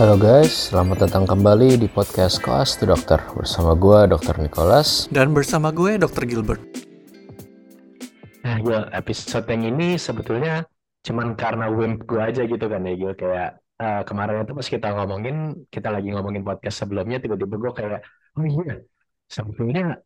Halo guys, selamat datang kembali di podcast Koas to Dokter bersama gue Dr. Nicholas dan bersama gue Dr. Gilbert. Nah, ya episode yang ini sebetulnya cuman karena wimp gue aja gitu kan ya Gil kayak uh, kemarin itu pas kita ngomongin kita lagi ngomongin podcast sebelumnya tiba-tiba gue kayak oh iya sebetulnya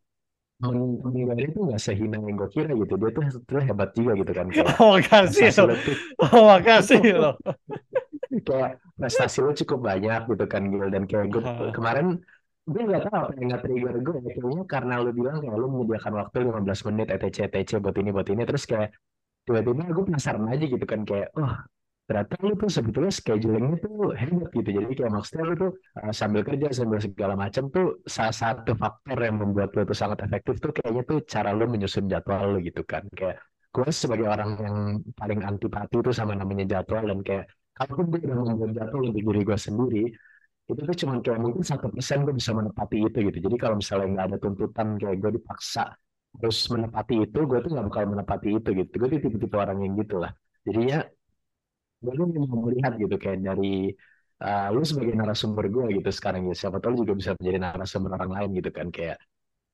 Gary itu nggak sehina yang gue kira gitu dia tuh sebetulnya hebat juga gitu kan kayak oh makasih lo oh makasih lo kayak prestasi lo cukup banyak gitu kan Gil dan kayak gue kemarin gue nggak tahu apa yang nggak trigger gue ya. Kayaknya karena lo bilang kayak lo menyediakan waktu 15 menit etc etc buat ini buat ini. Terus kayak tiba-tiba gue penasaran aja gitu kan kayak oh ternyata lu tuh sebetulnya schedulingnya tuh hebat gitu. Jadi kayak maksudnya lu tuh uh, sambil kerja sambil segala macam tuh salah satu faktor yang membuat lu tuh sangat efektif tuh kayaknya tuh cara lu menyusun jadwal lu gitu kan. Kayak gue sebagai orang yang paling antipati tuh sama namanya jadwal dan kayak kalaupun gue udah membuat jadwal untuk diri gue sendiri itu tuh cuma kayak mungkin satu persen gue bisa menepati itu gitu. Jadi kalau misalnya nggak ada tuntutan kayak gue dipaksa terus menepati itu gue tuh nggak bakal menepati itu gitu. Gue tuh tipe-tipe orang yang gitulah jadinya gue mau melihat gitu kayak dari uh, lu sebagai narasumber gue gitu sekarang ya. Siapa tahu juga bisa menjadi narasumber orang lain gitu kan kayak.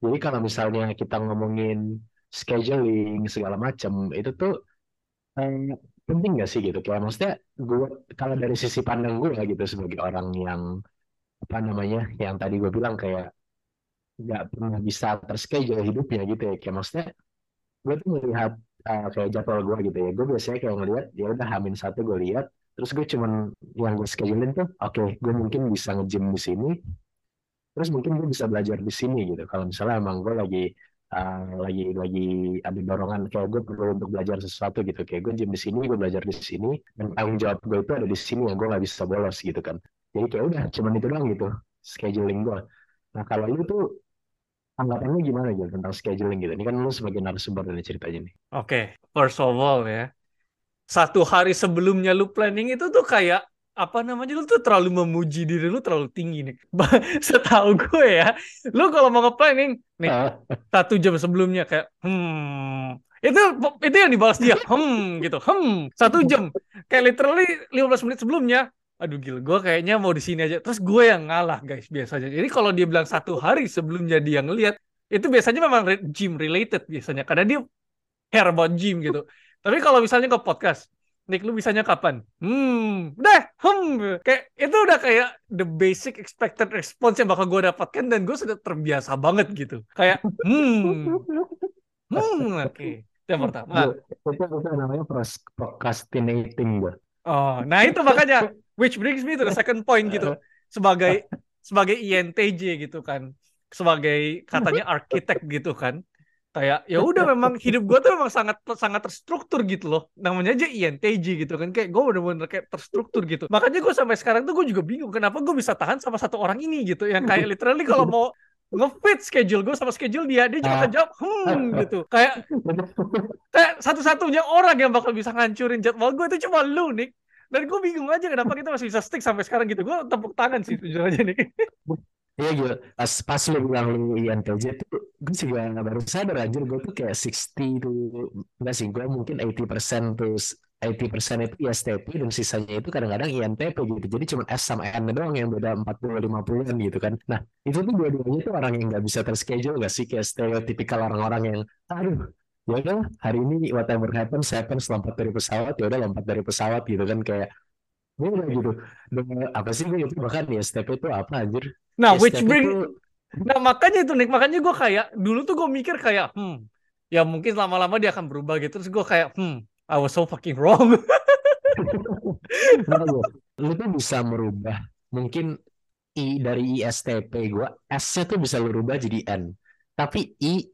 Jadi kalau misalnya kita ngomongin scheduling segala macam itu tuh eh, penting gak sih gitu? Kayak maksudnya gue kalau dari sisi pandang gue gitu sebagai orang yang apa namanya yang tadi gue bilang kayak nggak pernah bisa terschedule hidupnya gitu ya. Kayak maksudnya gue tuh melihat uh, kayak jadwal gue gitu ya. Gue biasanya kayak ngeliat ya udah hamin satu gue lihat terus gue cuman yang gue schedulein tuh oke okay, gue mungkin bisa ngejim di sini terus mungkin gue bisa belajar di sini gitu. Kalau misalnya emang gue lagi uh, lagi lagi ada dorongan kayak gue perlu untuk belajar sesuatu gitu kayak gue gym di sini gue belajar di sini dan tanggung jawab gue itu ada di sini yang gue nggak bisa bolos gitu kan jadi kayak udah cuman itu doang gitu scheduling gue nah kalau lu tuh Anggapannya gimana gitu tentang scheduling gitu? Ini kan lu sebagai narasumber dari ceritanya nih. Oke, okay. first of all ya. Satu hari sebelumnya lu planning itu tuh kayak apa namanya lu tuh terlalu memuji diri lu terlalu tinggi nih. Setahu gue ya, lu kalau mau nge-planning nih satu jam sebelumnya kayak hmm. Itu itu yang dibalas dia hmm gitu hmm satu jam. Kayak literally 15 menit sebelumnya aduh gila gue kayaknya mau di sini aja. Terus gue yang ngalah guys biasanya. Jadi kalau dia bilang satu hari sebelumnya dia ngelihat itu biasanya memang gym related biasanya. Karena dia care about gym gitu. Tapi kalau misalnya ke podcast Nick lu bisanya kapan? Hmm, deh, hmm, kayak itu udah kayak the basic expected response yang bakal gue dapatkan dan gue sudah terbiasa banget gitu. Kayak, hmm, hmm, oke. Okay. Itu yang pertama. Itu, itu namanya procrastinating gue. Oh, nah itu makanya which brings me to the second point gitu. Sebagai sebagai INTJ gitu kan. Sebagai katanya arsitek gitu kan. Kayak ya udah memang hidup gue tuh memang sangat sangat terstruktur gitu loh. Namanya aja INTJ gitu kan. Kayak gue bener-bener kayak terstruktur gitu. Makanya gue sampai sekarang tuh gue juga bingung kenapa gue bisa tahan sama satu orang ini gitu. Yang kayak literally kalau mau ngefit schedule gue sama schedule dia dia juga jawab hmm gitu kayak kayak satu-satunya orang yang bakal bisa ngancurin jadwal gue itu cuma lu nih dan gue bingung aja kenapa kita masih bisa stick sampai sekarang gitu gue tepuk tangan sih jujur aja nih Iya gitu, pas, pas lu bilang lu INTJ tuh gue juga baru sadar aja gue tuh kayak 60 tuh enggak sih gue mungkin 80% tuh 80% itu ISTP dan sisanya itu kadang-kadang INTP gitu. Jadi cuma S sama N doang yang beda 40-50an gitu kan. Nah itu tuh dua-duanya tuh orang yang nggak bisa terschedule gak sih? Kayak stereotipikal orang-orang yang aduh ya udah hari ini whatever happens happens lompat dari pesawat ya udah lompat dari pesawat gitu kan. Kayak gue udah gitu apa sih gue itu bahkan ya step itu apa anjir Nah, yes, which bring itu... Nah, makanya itu nih, makanya gue kayak dulu tuh gue mikir kayak hmm, ya mungkin lama-lama dia akan berubah gitu. Terus gue kayak hmm, I was so fucking wrong. nah, lu tuh bisa merubah mungkin I dari ISTP gue S-nya tuh bisa lu rubah jadi N. Tapi I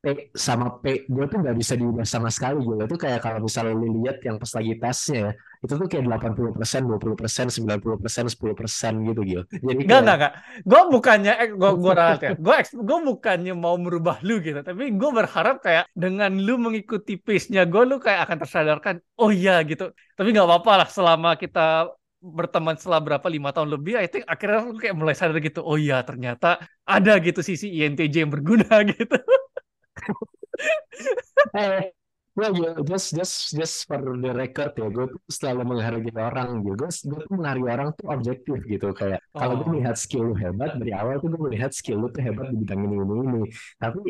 P sama P gue tuh nggak bisa diubah sama sekali gue tuh kayak kalau misalnya lu lihat yang pas lagi tesnya ya itu tuh kayak 80 persen, 20 persen, 90 persen, 10 persen gitu gitu. Jadi kayak... Gak, gak, Gue bukannya, eh, gue gue ralat ya. Gue gue bukannya mau merubah lu gitu, tapi gue berharap kayak dengan lu mengikuti pace-nya gue, lu kayak akan tersadarkan, oh iya gitu. Tapi nggak apa-apa lah selama kita berteman setelah berapa lima tahun lebih, I think akhirnya lu kayak mulai sadar gitu, oh iya ternyata ada gitu sisi INTJ yang berguna gitu. Eh, Well, ya, just just just for the record ya, gue tuh selalu menghargai orang gitu. Gue gue tuh menghargai orang tuh objektif gitu. Kayak kalau gue Oh. melihat skill lu hebat dari awal tuh gue melihat skill lu tuh hebat di bidang ini ini ini. Tapi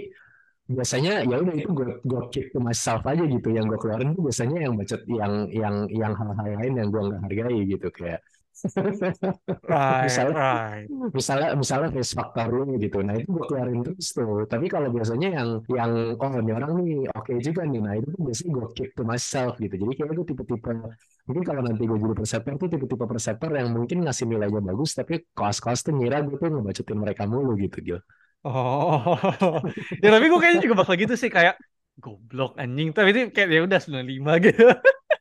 biasanya ya udah itu gue gue keep to myself aja gitu. Yang gue keluarin tuh biasanya yang bacot yang yang yang hal-hal lain yang gue nggak hargai gitu kayak. Right, misalnya right. misalnya misalnya face factor lu gitu nah itu gue keluarin terus tuh tapi kalau biasanya yang yang oh ini orang nih oke juga nih nah itu tuh biasanya gue keep to myself gitu jadi kayak gue tipe-tipe mungkin kalau nanti gue jadi presenter tuh tipe-tipe presenter yang mungkin ngasih nilainya bagus tapi kelas-kelas tuh ngira gue tuh ngebacotin mereka mulu gitu Gil Oh. Ya tapi gue kayaknya juga bakal gitu sih kayak goblok anjing. Tapi itu kayak ya udah 95 gitu.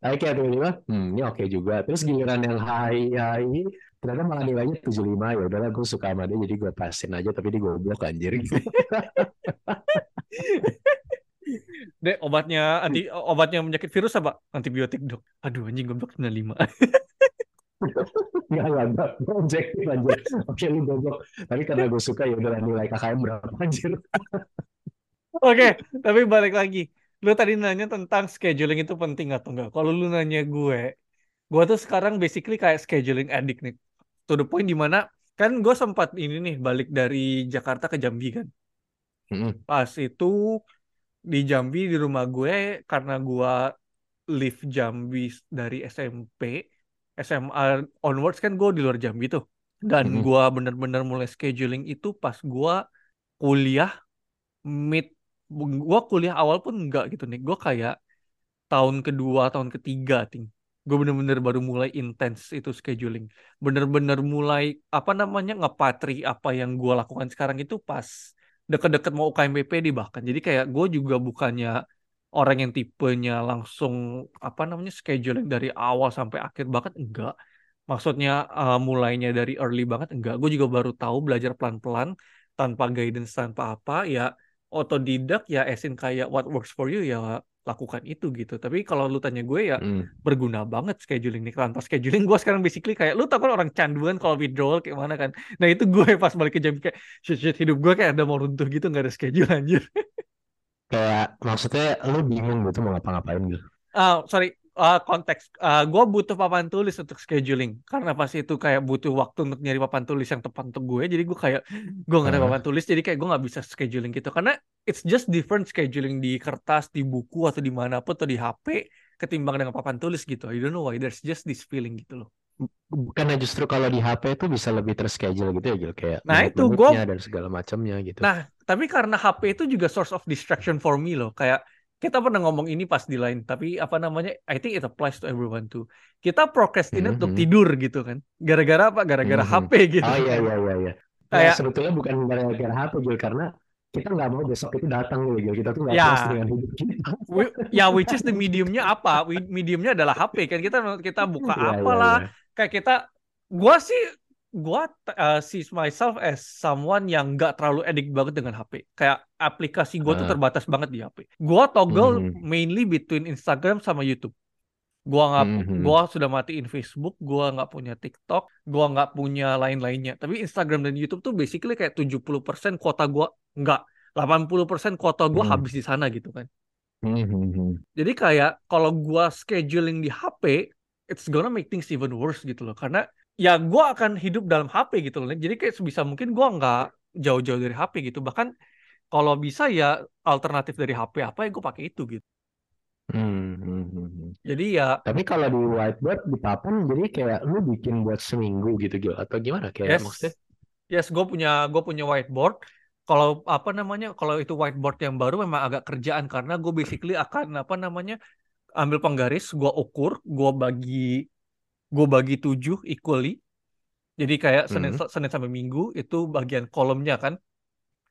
Tapi kayak tiba-tiba, hmm ini oke juga. Terus giliran yang hai hai, ternyata malah nilainya 75. Ya udahlah gue suka sama dia jadi gue pasin aja tapi dia goblok anjir gitu. Dek, obatnya anti obatnya penyakit virus apa? Antibiotik, Dok. Aduh anjing goblok 95. Enggak, enggak, enggak. Objektif anjir. Oke, lu goblok. Tapi karena gue suka ya udah nilai KKM berapa anjir. Oke, tapi balik lagi. Lu tadi nanya tentang scheduling itu penting atau enggak? Kalau lu nanya gue, gue tuh sekarang basically kayak scheduling addict nih. To the point di mana kan gue sempat ini nih balik dari Jakarta ke Jambi kan. Hmm. Pas itu di Jambi di rumah gue karena gue live Jambi dari SMP, SMA onwards kan gue di luar Jambi tuh. Dan Mhm. gue bener-bener mulai scheduling itu pas gue kuliah mid gue kuliah awal pun enggak gitu nih gue kayak tahun kedua tahun ketiga ting gue bener-bener baru mulai intens itu scheduling. Bener-bener mulai apa namanya ngepatri apa yang gue lakukan sekarang itu pas deket-deket mau UKMPP di bahkan. Jadi kayak gue juga bukannya orang yang tipenya langsung apa namanya scheduling dari awal sampai akhir banget enggak. Maksudnya uh, mulainya dari early banget enggak. Gue juga baru tahu belajar pelan-pelan tanpa guidance tanpa apa ya otodidak ya esin kayak what works for you ya lakukan itu gitu tapi kalau lu tanya gue ya Hmm. berguna banget scheduling nih tanpa scheduling gue sekarang basically kayak lu tau kan orang canduan kalau withdrawal kayak mana kan nah itu gue pas balik ke Jambi kayak shit, shit hidup gue kayak ada mau runtuh gitu nggak ada schedule anjir Kayak maksudnya lu bingung gitu mau ngapa-ngapain gitu. ah sorry ah, konteks Ah, gue butuh papan tulis untuk scheduling karena pas itu kayak butuh waktu untuk nyari papan tulis yang tepat untuk gue jadi gue kayak gue nggak ada Hah? papan tulis jadi kayak gue nggak bisa scheduling gitu karena it's just different scheduling di kertas di buku atau di mana pun atau di HP ketimbang dengan papan tulis gitu I don't know why there's just this feeling gitu loh Bukannya justru kalau di HP itu bisa lebih terschedule gitu ya Gil kayak Nah, itu menit-menitnya dan segala macamnya gitu. Nah, tapi karena HP itu juga source of distraction for me loh. Kayak kita pernah ngomong ini pas di line, tapi apa namanya? I think it applies to everyone too. Kita procrastinate untuk Mhm. tidur gitu kan. Gara-gara apa? Gara-gara Mhm. HP gitu. Oh iya iya iya iya. Ya, Kayak sebetulnya bukan gara-gara HP Gil karena kita nggak mau besok itu datang Gil. Kita tuh nggak Ya. puas dengan hidup kita. wi- ya which is the mediumnya apa? Mediumnya adalah HP kan. Kita kita buka Iya, iya, apalah. iya. Kayak kita gua sih gua uh, see myself as someone yang nggak terlalu addict banget dengan HP. Kayak aplikasi gua tuh Ah. terbatas banget di HP. Gua toggle Mhm. mainly between Instagram sama YouTube. Gua nggak, Mhm. gua sudah matiin Facebook, gua nggak punya TikTok, gua nggak punya lain-lainnya. Tapi Instagram dan YouTube tuh basically kayak 70% kuota gua nggak, 80% kuota gua Hmm. habis di sana gitu kan. Mhm. Jadi kayak kalau gua scheduling di HP, it's gonna make things even worse gitu loh. Karena ya gua akan hidup dalam HP gitu loh. Jadi kayak sebisa mungkin gua nggak jauh-jauh dari HP gitu. Bahkan kalau bisa ya alternatif dari HP apa ya gue pakai itu gitu. Hmm, hmm, hmm, hmm. Jadi ya Tapi kalau di whiteboard di papan jadi kayak lu bikin buat seminggu gitu Gil atau gimana kayak yes, maksudnya? yes gue punya gue punya whiteboard. Kalau apa namanya kalau itu whiteboard yang baru memang agak kerjaan karena gue basically akan apa namanya ambil penggaris, gue ukur, gue bagi gue bagi tujuh equally. Jadi kayak Senin Hmm. Senin sampai Minggu itu bagian kolomnya kan.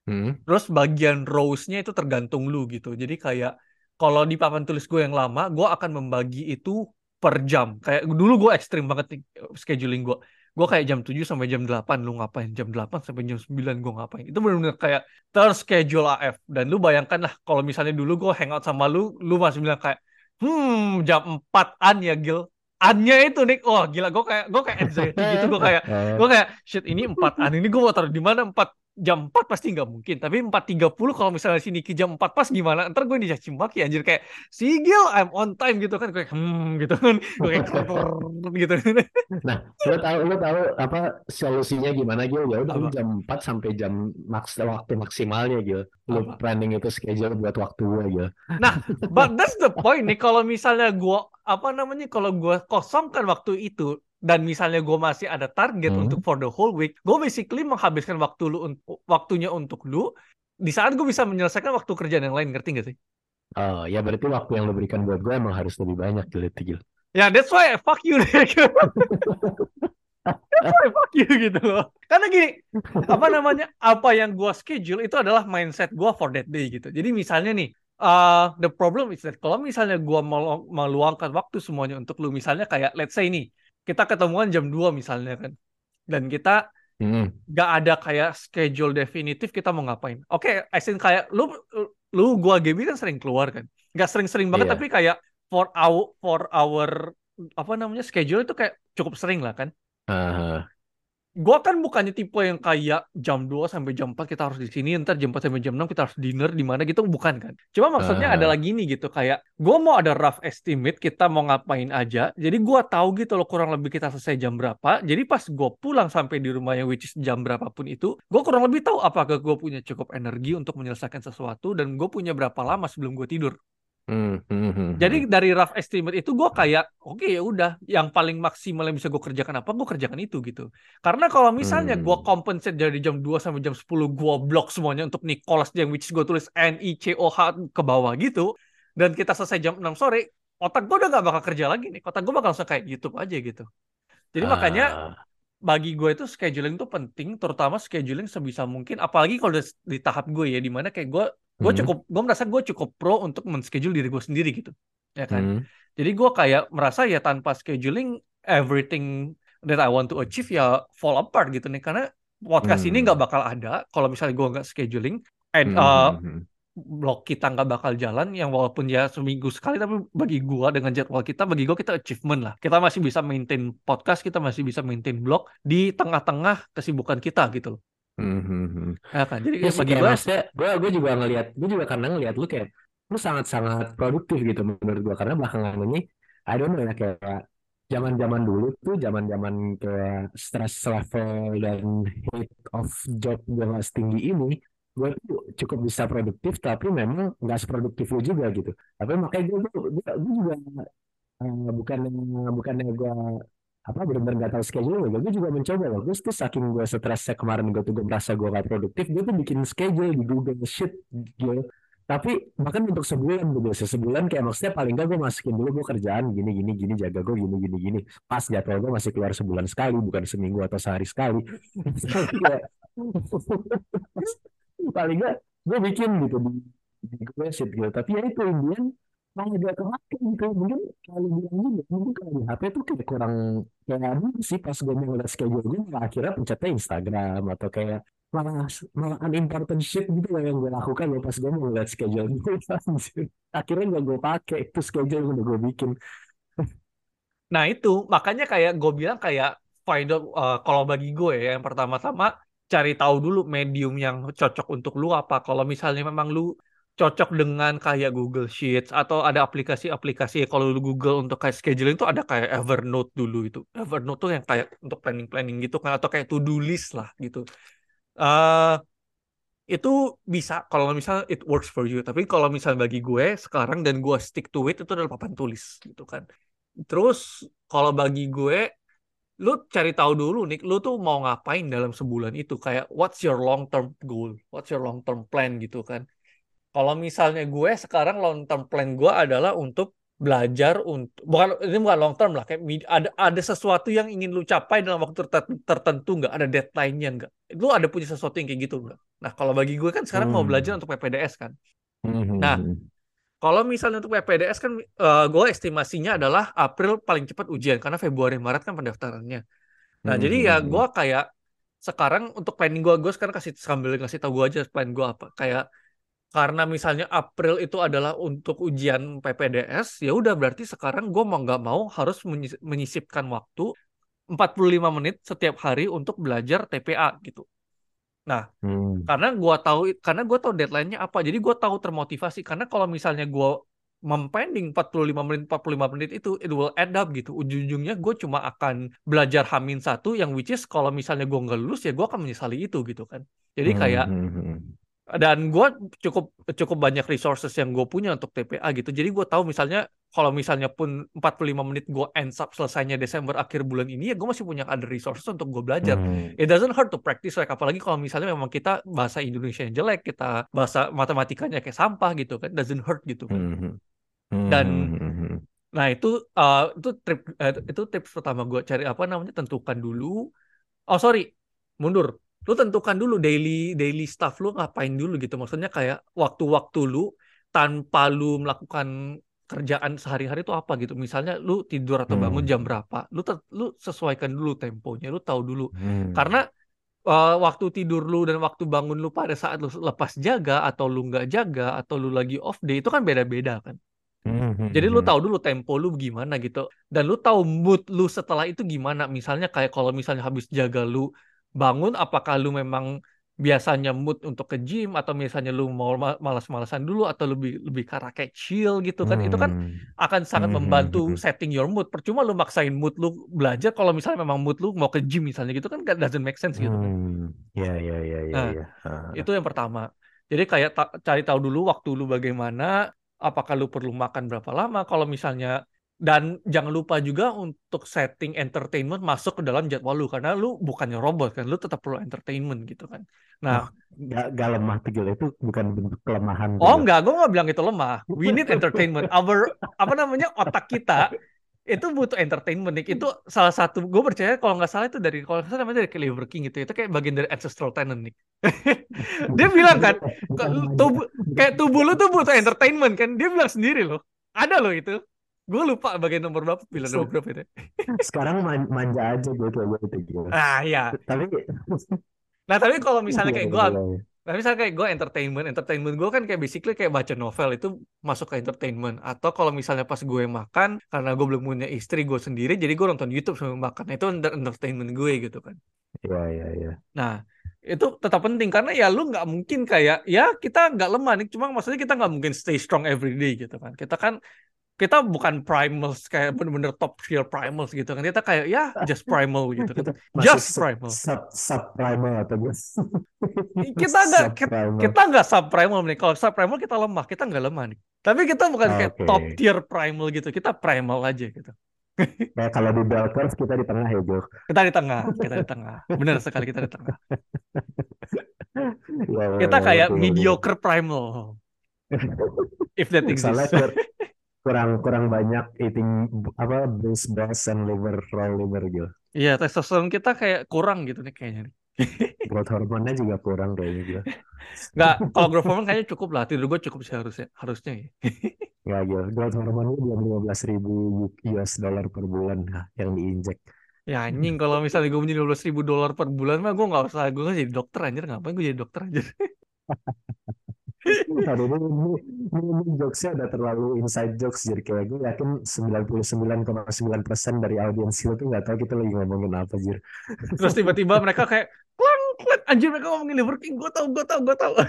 Hmm. Terus bagian rows-nya itu tergantung lu gitu. Jadi kayak kalau di papan tulis gue yang lama, gue akan membagi itu per jam. Kayak dulu gue ekstrim banget nih scheduling gue. Gue kayak jam 7 sampai jam 8 lu ngapain, jam 8 sampai jam 9 gue ngapain. Itu benar-benar kayak terschedule AF. Dan lu bayangkan lah kalau misalnya dulu gue hangout sama lu, lu masih bilang kayak, hmm jam 4-an ya Gil. Annya itu nih, wah gila. Gue kayak gue kayak anxiety gitu. Gue kayak gue kayak shit ini 4-an ini gue mau taruh di mana? 4 jam 4 pasti nggak mungkin. Tapi 4.30 kalau misalnya si Niki jam 4 pas gimana? Ntar gue dicaci maki anjir kayak Sigil I'm on time gitu kan. Gue kayak hmm gitu kan. Gue kayak gitu. Nah, lo tahu lo tahu apa solusinya gimana Gil? Ya udah lu jam 4 sampai jam maks waktu maksimalnya Gil. Lu Apa? planning itu schedule buat waktu gue Gil. Nah, but that's the point nih. Kalau misalnya gue apa namanya? Kalau gue kosongkan waktu itu dan misalnya gue masih ada target Hmm. untuk for the whole week, gue basically menghabiskan waktu lu un- waktunya untuk lu di saat gue bisa menyelesaikan waktu kerjaan yang lain, ngerti gak sih? Oh, ya berarti waktu yang lu berikan buat gue emang harus lebih banyak Gil itu Gil. Ya, that's why I fuck you. That's why I fuck you gitu loh. Karena gini, apa namanya? Apa yang gua schedule itu adalah mindset gua for that day gitu. Jadi misalnya nih, uh, the problem is that kalau misalnya gua mau meluangkan waktu semuanya untuk lu, misalnya kayak let's say nih, kita ketemuan jam 2 misalnya kan. Dan kita Hmm. gak ada kayak schedule definitif kita mau ngapain. Oke, I think kayak lu lu gua Gaby kan sering keluar kan. Gak sering-sering banget Iya. tapi kayak for our for our apa namanya schedule itu kayak cukup sering lah kan. Ah, Gua kan bukannya tipe yang kayak jam 2 sampai jam 4 kita harus di sini, ntar jam 4 sampai jam 6 kita harus dinner di mana gitu bukan kan. Cuma maksudnya Ah. adalah gini gitu kayak gua mau ada rough estimate kita mau ngapain aja. Jadi gua tahu gitu loh kurang lebih kita selesai jam berapa. Jadi pas gua pulang sampai di rumahnya which is jam berapapun itu, gua kurang lebih tahu apakah gua punya cukup energi untuk menyelesaikan sesuatu dan gue punya berapa lama sebelum gue tidur. Hmm, hmm, hmm, Jadi dari rough estimate itu gue kayak oke ya udah yang paling maksimal yang bisa gue kerjakan apa gue kerjakan itu gitu. Karena kalau misalnya gue Hmm. compensate dari jam 2 sampai jam 10 gue blok semuanya untuk Nicholas yang which gue tulis N I C O H ke bawah gitu dan kita selesai jam 6 sore otak gue udah gak bakal kerja lagi nih. Otak gue bakal langsung kayak YouTube aja gitu. Jadi makanya Ah, bagi gue itu scheduling itu penting, terutama scheduling sebisa mungkin. Apalagi kalau di tahap gue ya, di mana kayak gue gue Hmm. cukup gue merasa gue cukup pro untuk men-schedule diri gue sendiri gitu, ya kan. hmm. Jadi gue kayak merasa ya tanpa scheduling everything that I want to achieve ya fall apart gitu nih karena podcast ini Hmm. nggak bakal ada kalau misalnya gue nggak scheduling and Hmm, uh, hmm, hmm. blog kita nggak bakal jalan yang walaupun ya seminggu sekali tapi bagi gua dengan jadwal kita bagi gua kita achievement lah kita masih bisa maintain podcast kita masih bisa maintain blog di tengah-tengah kesibukan kita gitu loh Hmm, hmm, hmm. ya kan jadi sih bagi maksudnya gue gue juga ngelihat gue juga karena ngelihat lu kayak lu sangat-sangat produktif gitu menurut gue karena belakangan ini I don't know ya kayak zaman-zaman dulu tuh zaman-zaman kayak stress level dan hate of job yang setinggi ini gue tuh cukup bisa produktif tapi memang nggak seproduktif lu juga gitu tapi makanya gue gue, gue, gue juga eh, bukannya bukannya gue apa benar-benar nggak tahu schedule gue gue juga mencoba loh gue tuh saking gue stresnya kemarin gue tuh gue merasa gue gak produktif gue tuh bikin schedule di Google Sheet gitu tapi bahkan untuk sebulan tuh biasa sebulan kayak maksudnya paling nggak gue masukin dulu gue kerjaan gini gini gini jaga gue gini gini gini. Pas jadwal gue masih keluar sebulan sekali bukan seminggu atau sehari sekali. Paling nggak gue bikin gitu di di Google Sheet gitu. Tapi ya itu Indian malah gak kepake gitu mungkin kalau bilang juga mungkin kalau di HP tuh kayak kurang kayak dulu sih pas gue mau ngeliat schedule gue malah akhirnya pencetnya Instagram atau kayak malah malah unimportant shit gitu loh yang gue lakukan loh pas gue mau ngeliat schedule gue akhirnya gak gue pakai itu schedule yang udah gue bikin. Nah itu makanya kayak gue bilang kayak find out uh, kalau bagi gue ya yang pertama-tama cari tahu dulu medium yang cocok untuk lu apa. Kalau misalnya memang lu cocok dengan kayak Google Sheets atau ada aplikasi-aplikasi kalau Google untuk kayak scheduling itu ada kayak Evernote dulu itu. Evernote tuh yang kayak untuk planning-planning gitu kan atau kayak to-do list lah gitu. Eh itu bisa kalau misalnya it works for you. Tapi kalau misalnya bagi gue sekarang dan gue stick to it itu adalah papan tulis gitu kan. Terus kalau bagi gue lu cari tahu dulu nih lu tuh mau ngapain dalam sebulan itu? Kayak what's your long term goal? What's your long term plan gitu kan kalau misalnya gue sekarang long term plan gue adalah untuk belajar untuk bukan ini bukan long term lah kayak ada ada sesuatu yang ingin lu capai dalam waktu tertentu, tertentu nggak ada deadline-nya nggak lu ada punya sesuatu yang kayak gitu nggak nah kalau bagi gue kan sekarang mau Hmm. belajar untuk PPDS kan Hmm, Nah, kalau misalnya untuk PPDS kan eh, gue estimasinya adalah April paling cepat ujian karena Februari Maret kan pendaftarannya. Nah, Hmm, jadi hmm, ya hmm. gue kayak sekarang untuk planning gue, gue sekarang kasih sambil ngasih tahu gue aja plan gue apa. Kayak karena misalnya April itu adalah untuk ujian PPDS, ya udah berarti sekarang gue mau nggak mau harus menyis- menyisipkan waktu 45 menit setiap hari untuk belajar TPA gitu. Nah, Hmm. karena gua tahu karena gua tahu deadline-nya apa. Jadi gua tahu termotivasi karena kalau misalnya gua mempending 45 menit 45 menit itu it will add up gitu. Ujung-ujungnya gue cuma akan belajar hamin satu yang which is kalau misalnya gue nggak lulus ya gue akan menyesali itu gitu kan. Jadi Hmm, kayak hmm, hmm. Dan gue cukup cukup banyak resources yang gue punya untuk TPA gitu. Jadi gue tahu misalnya kalau misalnya pun 45 menit gue ends up selesainya Desember akhir bulan ini ya gue masih punya ada resources untuk gue belajar. Hmm. It doesn't hurt to practice like apalagi kalau misalnya memang kita bahasa Indonesia yang jelek, kita bahasa matematikanya kayak sampah gitu kan, doesn't hurt gitu kan. Hmm, hmm. Dan- hmm. Nah itu uh, itu trip eh, itu tips pertama gue cari apa namanya tentukan dulu. Oh sorry mundur. Lu tentukan dulu daily daily stuff lu ngapain dulu gitu. Maksudnya kayak waktu-waktu lu tanpa lu melakukan kerjaan sehari-hari itu apa gitu. Misalnya lu tidur atau bangun Hmm. jam berapa. Lu te- lu sesuaikan dulu temponya. Lu tahu dulu. Hmm. Karena uh, waktu tidur lu dan waktu bangun lu pada saat lu lepas jaga atau lu nggak jaga atau lu lagi off day itu kan beda-beda kan. Hmm, hmm, Jadi lu hmm. tahu dulu tempo lu gimana gitu. Dan lu tahu mood lu setelah itu gimana. Misalnya kayak kalau misalnya habis jaga lu bangun, apakah lu memang biasanya mood untuk ke gym atau misalnya lu mau ma- malas-malasan dulu atau lebih lebih ke arah kayak chill gitu kan. Itu kan Hmm. akan sangat Hmm, hmm, membantu hmm. setting your mood. Percuma lu maksain mood lu belajar kalau misalnya memang mood lu mau ke gym misalnya gitu kan doesn't make sense gitu kan. Hmm. Ya, ya, ya, ya, Nah, ya. Itu yang pertama. Jadi kayak ta- cari tahu dulu waktu lu bagaimana, apakah lu perlu makan berapa lama, kalau misalnya dan jangan lupa juga untuk setting entertainment masuk ke dalam jadwal lu karena lu bukannya robot kan, lu tetap perlu entertainment gitu kan. Nah, Gak, gak lemah tuh Gil. Itu bukan bentuk kelemahan oh Gil. enggak, gue nggak bilang itu lemah. We need entertainment. Our apa namanya otak kita itu butuh entertainment Nick. Itu salah satu gue percaya kalau nggak salah itu dari kalau nggak salah namanya dari Liver King gitu. Itu kayak bagian dari ancestral talent Nick. Dia bilang kan tubuh kayak tubuh lu tuh butuh entertainment kan dia bilang sendiri loh ada loh itu gue lupa bagian nomor berapa bilang nomor berapa itu Sekarang man- manja aja gue kayak gitu Gil. ah ya Tapi nah tapi kalau misalnya kayak gue Iya, iya. nah misalnya kayak gue entertainment entertainment gue kan kayak basically kayak baca novel itu masuk ke entertainment atau kalau misalnya pas gue makan karena gue belum punya istri gue sendiri jadi gue nonton YouTube sambil makan Nah, itu enter- entertainment gue gitu kan Iya, iya, iya. Nah, itu tetap penting karena ya lu nggak mungkin kayak ya kita nggak lemah nih, cuma maksudnya kita nggak mungkin stay strong every day gitu kan. Kita kan kita bukan primals kayak bener-bener top tier primals gitu kan. Kita kayak ya just primal gitu kan. Just sub, primal. sub, subprimal atau gue? Kita nggak kita, nggak subprimal nih. Kalau subprimal kita lemah, kita nggak lemah nih. Tapi kita bukan kayak top tier primal gitu. Kita primal aja gitu. Kayak kalau di bell curve kita di tengah ya, Gil. Kita di tengah, kita di tengah. Benar sekali kita di tengah. Ya, ya, Kita ya, kayak mediocre primal. If that exists. Kur- kurang kurang banyak eating apa base bass and liver raw liver gitu. Iya, testosteron kita kayak kurang gitu nih kayaknya nih. Growth hormonnya juga kurang kayaknya gitu. Nggak, kalau growth hormone kayaknya cukup lah. Tidur gue cukup sih harusnya. Harusnya ya. Ya gitu. Growth hormonnya belum 15 ribu US dollar per bulan nah, yang diinjek. Ya anjing, kalau misalnya gue punya 12 ribu dolar per bulan mah gue nggak usah. Gue nggak jadi dokter anjir. Ngapain gue jadi dokter anjir. Aduh, ini, ini, ini, ini jokesnya udah terlalu inside jokes jadi kayak gue yakin 99,9% dari audiens itu tuh nggak tahu kita lagi ngomongin apa jir. Terus tiba-tiba mereka kayak, klang, klang, anjir mereka ngomongin Liver King. Gue tau, gue tau, gue tau.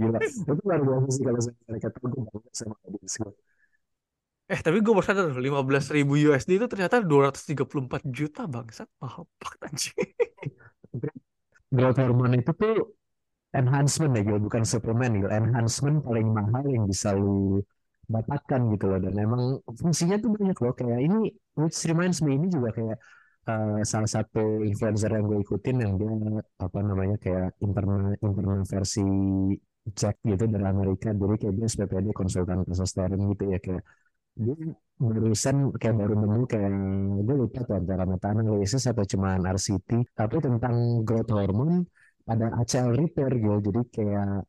Gila, itu luar biasa sih kalau mereka tahu gue bangga sama audiens gue. Eh, tapi gue baru sadar 15 ribu USD itu ternyata 234 juta bangsat. Mahal banget anjing. Growth hormone itu tuh enhancement ya Gil, bukan suplemen Gil. Enhancement paling mahal yang bisa lu dapatkan gitu loh. Dan emang fungsinya tuh banyak loh. Kayak ini, which reminds me, ini juga kayak eh, salah satu influencer yang gue ikutin yang dia apa namanya kayak internal internal versi Jack gitu dari Amerika. Jadi kayak dia SPPD konsultan testosteron gitu ya kayak dia barusan kayak baru nemu kayak gue lupa tuh antara meta analisis atau cuman RCT tapi tentang growth hormone pada ACL repair gitu. Jadi kayak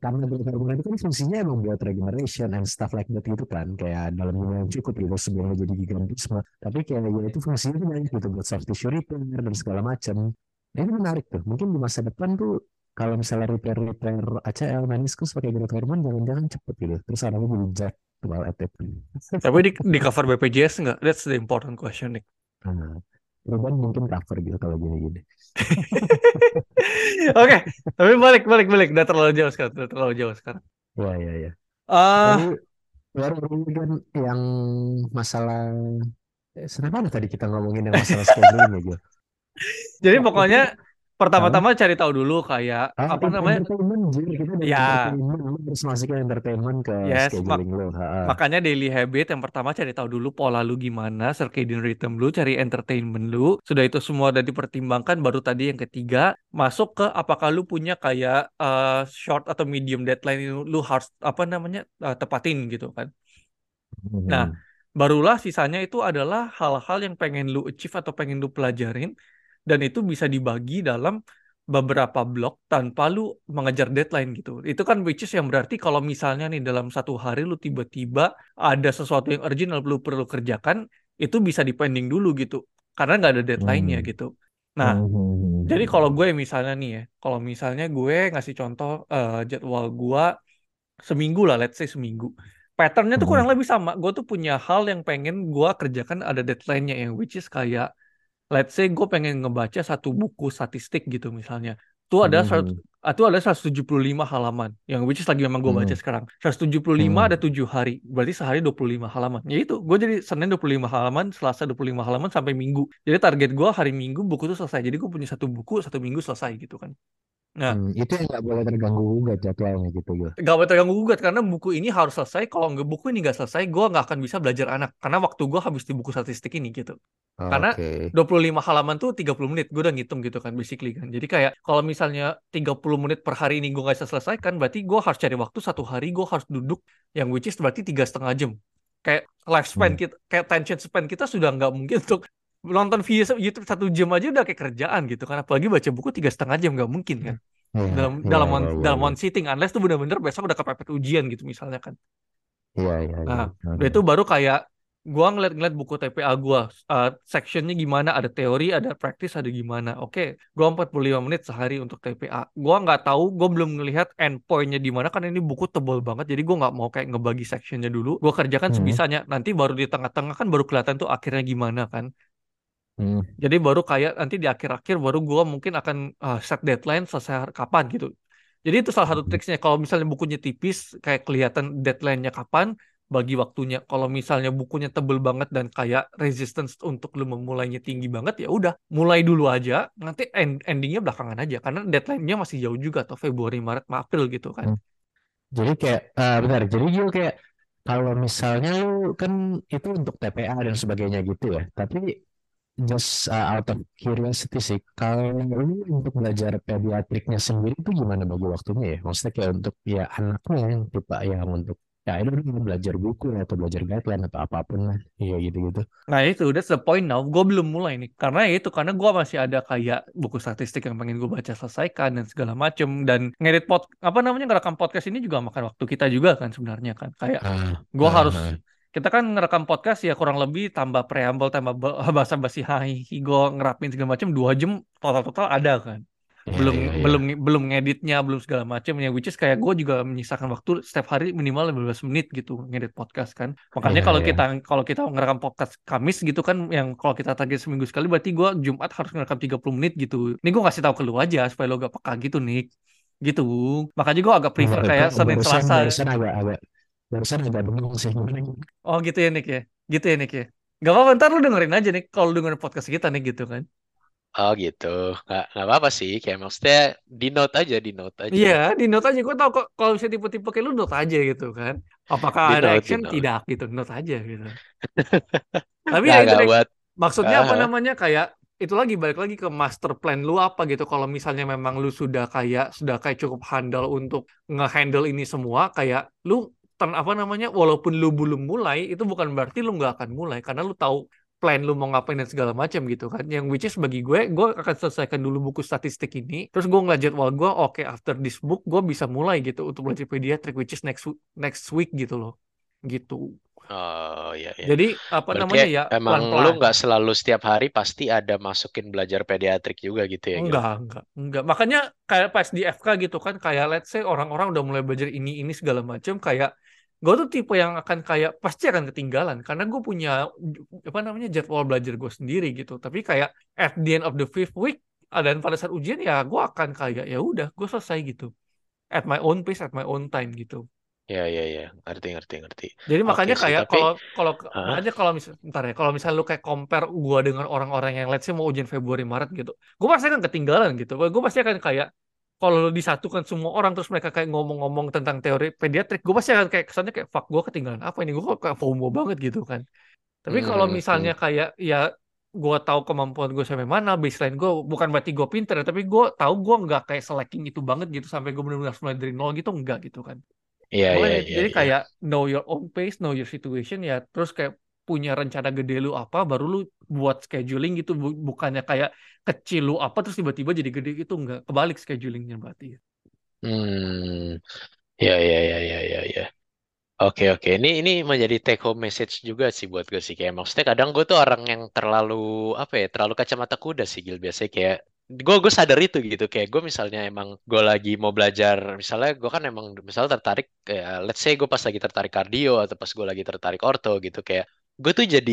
karena growth hormone itu kan fungsinya emang buat regeneration and stuff like that gitu kan. Kayak dalam jumlah yang cukup gitu sebelum jadi gigantisme. Tapi kayak ya itu fungsinya tuh banyak gitu buat soft tissue repair dan segala macam. Nah, ini menarik tuh. Mungkin di masa depan tuh kalau misalnya repair repair ACL meniskus pakai growth hormone jangan-jangan cepet gitu. Terus orangnya jadi jack well at Tapi di, di cover BPJS nggak? That's the important question, Nick. Nah, Ruben mungkin cover gitu kalau gini-gini. Oke, tapi balik balik balik udah terlalu jauh sekarang, udah terlalu jauh sekarang. Ya ya ya. Ah, Tadi baru kan yang masalah eh, kenapa tadi kita ngomongin yang masalah scheduling ya jadi pokoknya? Pertama-tama cari tahu dulu kayak Ah, apa namanya? entertainment. Kita Ya, harus masukin entertainment ke yes, mak scheduling lu. Ha, ha. makanya daily habit yang pertama cari tahu dulu pola lu gimana, circadian rhythm lu, cari entertainment lu. Sudah itu semua udah dipertimbangkan, baru tadi yang ketiga masuk ke apakah lu punya kayak uh, short atau medium deadline lu harus apa namanya uh, tepatin gitu kan. Nah, Hmm. barulah sisanya itu adalah hal-hal yang pengen lu achieve atau pengen lu pelajarin dan itu bisa dibagi dalam beberapa blok tanpa lu mengejar deadline gitu. Itu kan which is yang berarti kalau misalnya nih dalam satu hari lu tiba-tiba ada sesuatu yang urgent yang lu perlu kerjakan, itu bisa dipending dulu gitu. Karena nggak ada deadline-nya Hmm. gitu. Nah, Hmm, hmm, hmm, jadi hmm. kalau gue misalnya nih ya, kalau misalnya gue ngasih contoh eh, jadwal gue seminggu lah, let's say seminggu. Patternnya tuh Hmm. kurang lebih sama. Gue tuh punya hal yang pengen gue kerjakan ada deadline-nya yang which is kayak let's say gue pengen ngebaca satu buku statistik gitu misalnya. Itu ada Hmm, seratus- itu ada 175 halaman yang which is lagi memang gue baca hmm, sekarang. 175 hmm. ada 7 hari. Berarti sehari 25 halaman. Ya itu, gue jadi Senin 25 halaman, Selasa 25 halaman sampai Minggu. Jadi target gue hari Minggu buku tuh selesai. Jadi gue punya satu buku satu minggu selesai gitu kan. Nah, Hmm, itu yang nggak boleh terganggu gugat jadwalnya gitu Gil. gak boleh terganggu gugat karena buku ini harus selesai. Kalau nggak buku ini nggak selesai, gue nggak akan bisa belajar anak karena waktu gue habis di buku statistik ini gitu. Karena Oke. 25 halaman tuh 30 menit, gue udah ngitung gitu kan basically kan. Jadi kayak kalau misalnya 30 menit per hari ini gue nggak bisa selesaikan, berarti gue harus cari waktu satu hari gue harus duduk yang which is berarti tiga setengah jam. Kayak lifespan Hmm. kita, kayak attention span kita sudah nggak mungkin untuk nonton video YouTube satu jam aja udah kayak kerjaan gitu kan. Apalagi baca buku tiga setengah jam nggak mungkin kan Iya, dalam iya, dalam one, iya, dalam one sitting unless tuh bener-bener besok udah kepepet ujian gitu misalnya kan. Iya, iya. Nah, Hmm. udah itu baru kayak gua ngeliat-ngeliat buku TPA gua, uh, sectionnya gimana, ada teori, ada praktis, ada gimana. Oke, gua 45 menit sehari untuk TPA. Gua nggak tahu, gua belum ngelihat endpointnya di mana karena ini buku tebal banget. Jadi gua nggak mau kayak ngebagi sectionnya dulu. Gua kerjakan Hmm. sebisanya. Nanti baru di tengah-tengah kan baru kelihatan tuh akhirnya gimana kan. Hmm. Jadi baru kayak nanti di akhir-akhir baru gua mungkin akan uh, set deadline selesai kapan gitu. Jadi itu salah satu Hmm. triksnya. Kalau misalnya bukunya tipis, kayak kelihatan deadline-nya kapan, bagi waktunya. Kalau misalnya bukunya tebel banget dan kayak resistance untuk lu memulainya tinggi banget, ya udah mulai dulu aja. Nanti end endingnya belakangan aja. Karena deadline-nya masih jauh juga atau Februari, Maret, April gitu kan. Hmm. Jadi kayak, eh bentar, jadi Gil kayak kalau misalnya lu kan itu untuk TPA dan sebagainya gitu ya, tapi just uh, out of curiosity sih, kalau lu untuk belajar pediatriknya sendiri itu gimana bagi waktunya ya? Maksudnya kayak untuk ya anaknya yang tipe yang untuk ya itu belajar buku atau belajar guideline atau apa pun lah, ya gitu-gitu. Nah itu, that's the point now. Gue belum mulai nih. Karena ya itu, karena gue masih ada kayak buku statistik yang pengen gue baca selesaikan dan segala macem. Dan ngedit pod, apa namanya, ngerekam podcast ini juga makan waktu kita juga kan sebenarnya kan. Kayak Ah, gue ah, harus, ah. Kita kan ngerekam podcast ya kurang lebih tambah preamble, tambah ba- basa-basi hai, gue ngerapin segala macem, dua jam total-total ada kan. Iya, Belum iya, iya. belum belum ngeditnya, belum segala macem ya. Which is kayak gue juga menyisakan waktu setiap hari minimal 15 menit gitu ngedit podcast kan. Makanya Iya, kalau iya. kita kalau kita ngerekam podcast Kamis gitu kan yang kalau kita target seminggu sekali berarti gua Jumat harus ngerekam 30 menit gitu. Ini gua kasih tahu ke lu aja supaya lu gak peka gitu nih. Gitu. Makanya gua agak prefer Enggak, kayak Senin Selasa. agak agak barusan agak bengong sih gimana. Oh gitu ya Nick ya. Gitu ya Nick ya. Gak apa-apa ntar lu dengerin aja nih kalau lu dengerin podcast kita nih gitu kan. Oh gitu, nggak nggak apa-apa sih. Kayak maksudnya di note aja, di note aja. Iya, di note aja. Gue tau kok kalau misalnya tipe-tipe kayak lu note aja gitu kan. Apakah Di ada note, action? note. Tidak gitu. Note aja gitu. Tapi ya itu. Maksudnya apa namanya kayak itu lagi balik lagi ke master plan lu apa gitu. Kalau misalnya memang lu sudah kayak sudah kayak cukup handal untuk ngehandle ini semua, kayak lu ten, apa namanya walaupun lu belum mulai itu bukan berarti lu nggak akan mulai karena lu tahu plan lu mau ngapain dan segala macam gitu kan. Yang which is bagi gue, gue akan selesaikan dulu buku statistik ini. Terus gue ngeliat jadwal gue, oke after this book gue bisa mulai gitu untuk belajar pediatrik which is next next week gitu loh. Gitu. Oh iya iya. Jadi apa Berarti namanya ya emang lu pelan-pelan. nggak selalu setiap hari pasti ada masukin belajar pediatrik juga gitu ya? Enggak, enggak, enggak. Makanya kayak pas di FK gitu kan, kayak let's say orang-orang udah mulai belajar ini ini segala macam, kayak gue tuh tipe yang akan kayak pasti akan ketinggalan karena gue punya apa namanya jadwal belajar gue sendiri gitu. Tapi kayak at the end of the fifth week dan pada saat ujian ya gue akan kayak ya udah gue selesai gitu. At my own pace at my own time gitu. Ya, ya, ya, ngerti, ngerti, ngerti. jadi Oke makanya kayak tapi, kalau kalau Hah? makanya kalau misal ntar ya kalau misalnya lu kayak compare gue dengan orang-orang yang let's say mau ujian Februari Maret gitu gue pasti akan ketinggalan gitu. Gue pasti akan kayak kalau disatukan semua orang terus mereka kayak ngomong-ngomong tentang teori pediatrik gue pasti akan kayak kesannya kayak fuck gue ketinggalan apa ini gue kok kayak FOMO banget gitu kan tapi kalau Hmm, misalnya hmm. kayak ya gue tahu kemampuan gue sampai mana baseline gue bukan berarti gue pinter ya tapi gue tahu gue nggak kayak slacking itu banget gitu sampai gue benar-benar mulai dari nol gitu enggak gitu kan Iya, iya, Makanya iya, jadi iya. kayak know your own pace, know your situation ya. Terus kayak punya rencana gede lu apa, baru lu buat scheduling gitu. Bu- Bukannya kayak kecil lu apa, terus tiba-tiba jadi gede gitu. Enggak, kebalik schedulingnya berarti. Hmm, ya, ya, ya, ya, ya, ya. Oke, oke. Ini ini menjadi take home message juga sih buat gue sih. Kayak maksudnya kadang gue tuh orang yang terlalu apa ya, terlalu kacamata kuda sih, Gil. Biasanya kayak gue gue sadar itu gitu. Kayak gue misalnya emang gue lagi mau belajar, misalnya gue kan emang misalnya tertarik, kayak let's say gue pas lagi tertarik kardio atau pas gue lagi tertarik orto gitu, kayak gue tuh jadi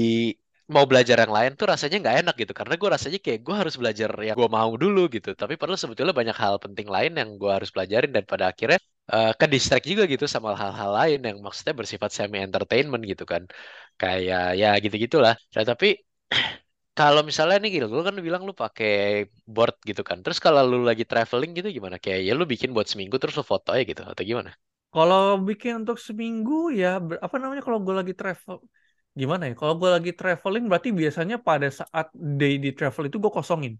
mau belajar yang lain tuh rasanya nggak enak gitu. Karena gue rasanya kayak gue harus belajar yang gue mau dulu gitu. Tapi padahal sebetulnya banyak hal penting lain yang gue harus pelajarin dan pada akhirnya eh, ke distract juga gitu sama hal-hal lain yang maksudnya bersifat semi entertainment gitu kan. Kayak ya gitu-gitulah. Nah, tapi kalau misalnya nih gitu lu kan bilang lu pakai board gitu kan. Terus kalau lu lagi traveling gitu gimana? Kayak ya lu bikin buat seminggu terus lu foto aja gitu atau gimana? Kalau bikin untuk seminggu ya, apa namanya kalau gue lagi travel, gimana ya? Kalau gue lagi traveling berarti biasanya pada saat day di travel itu gue kosongin.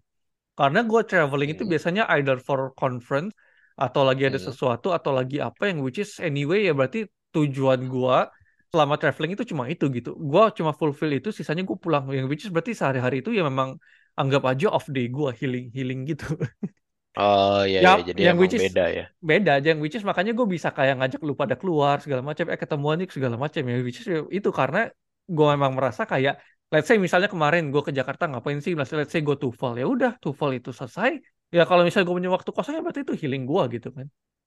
Karena gue traveling itu Hmm, biasanya either for conference atau lagi ada hmm, sesuatu atau lagi apa yang which is anyway ya berarti tujuan gue selama traveling itu cuma itu gitu. Gue cuma fulfill itu, sisanya gue pulang. Yang which is berarti sehari-hari itu ya memang anggap aja off day gue healing healing gitu. oh ya Ya, ya jadi yang which is beda ya beda aja, yang which is makanya gue bisa kayak ngajak lu pada keluar segala macam, eh ketemuan yuk segala macam ya, which is itu karena gue memang merasa kayak, let's say misalnya kemarin gue ke Jakarta ngapain sih, let's say, let's say gue TOEFL, ya udah TOEFL itu selesai, ya kalau misalnya gue punya waktu kosong ya berarti itu healing gue gitu kan,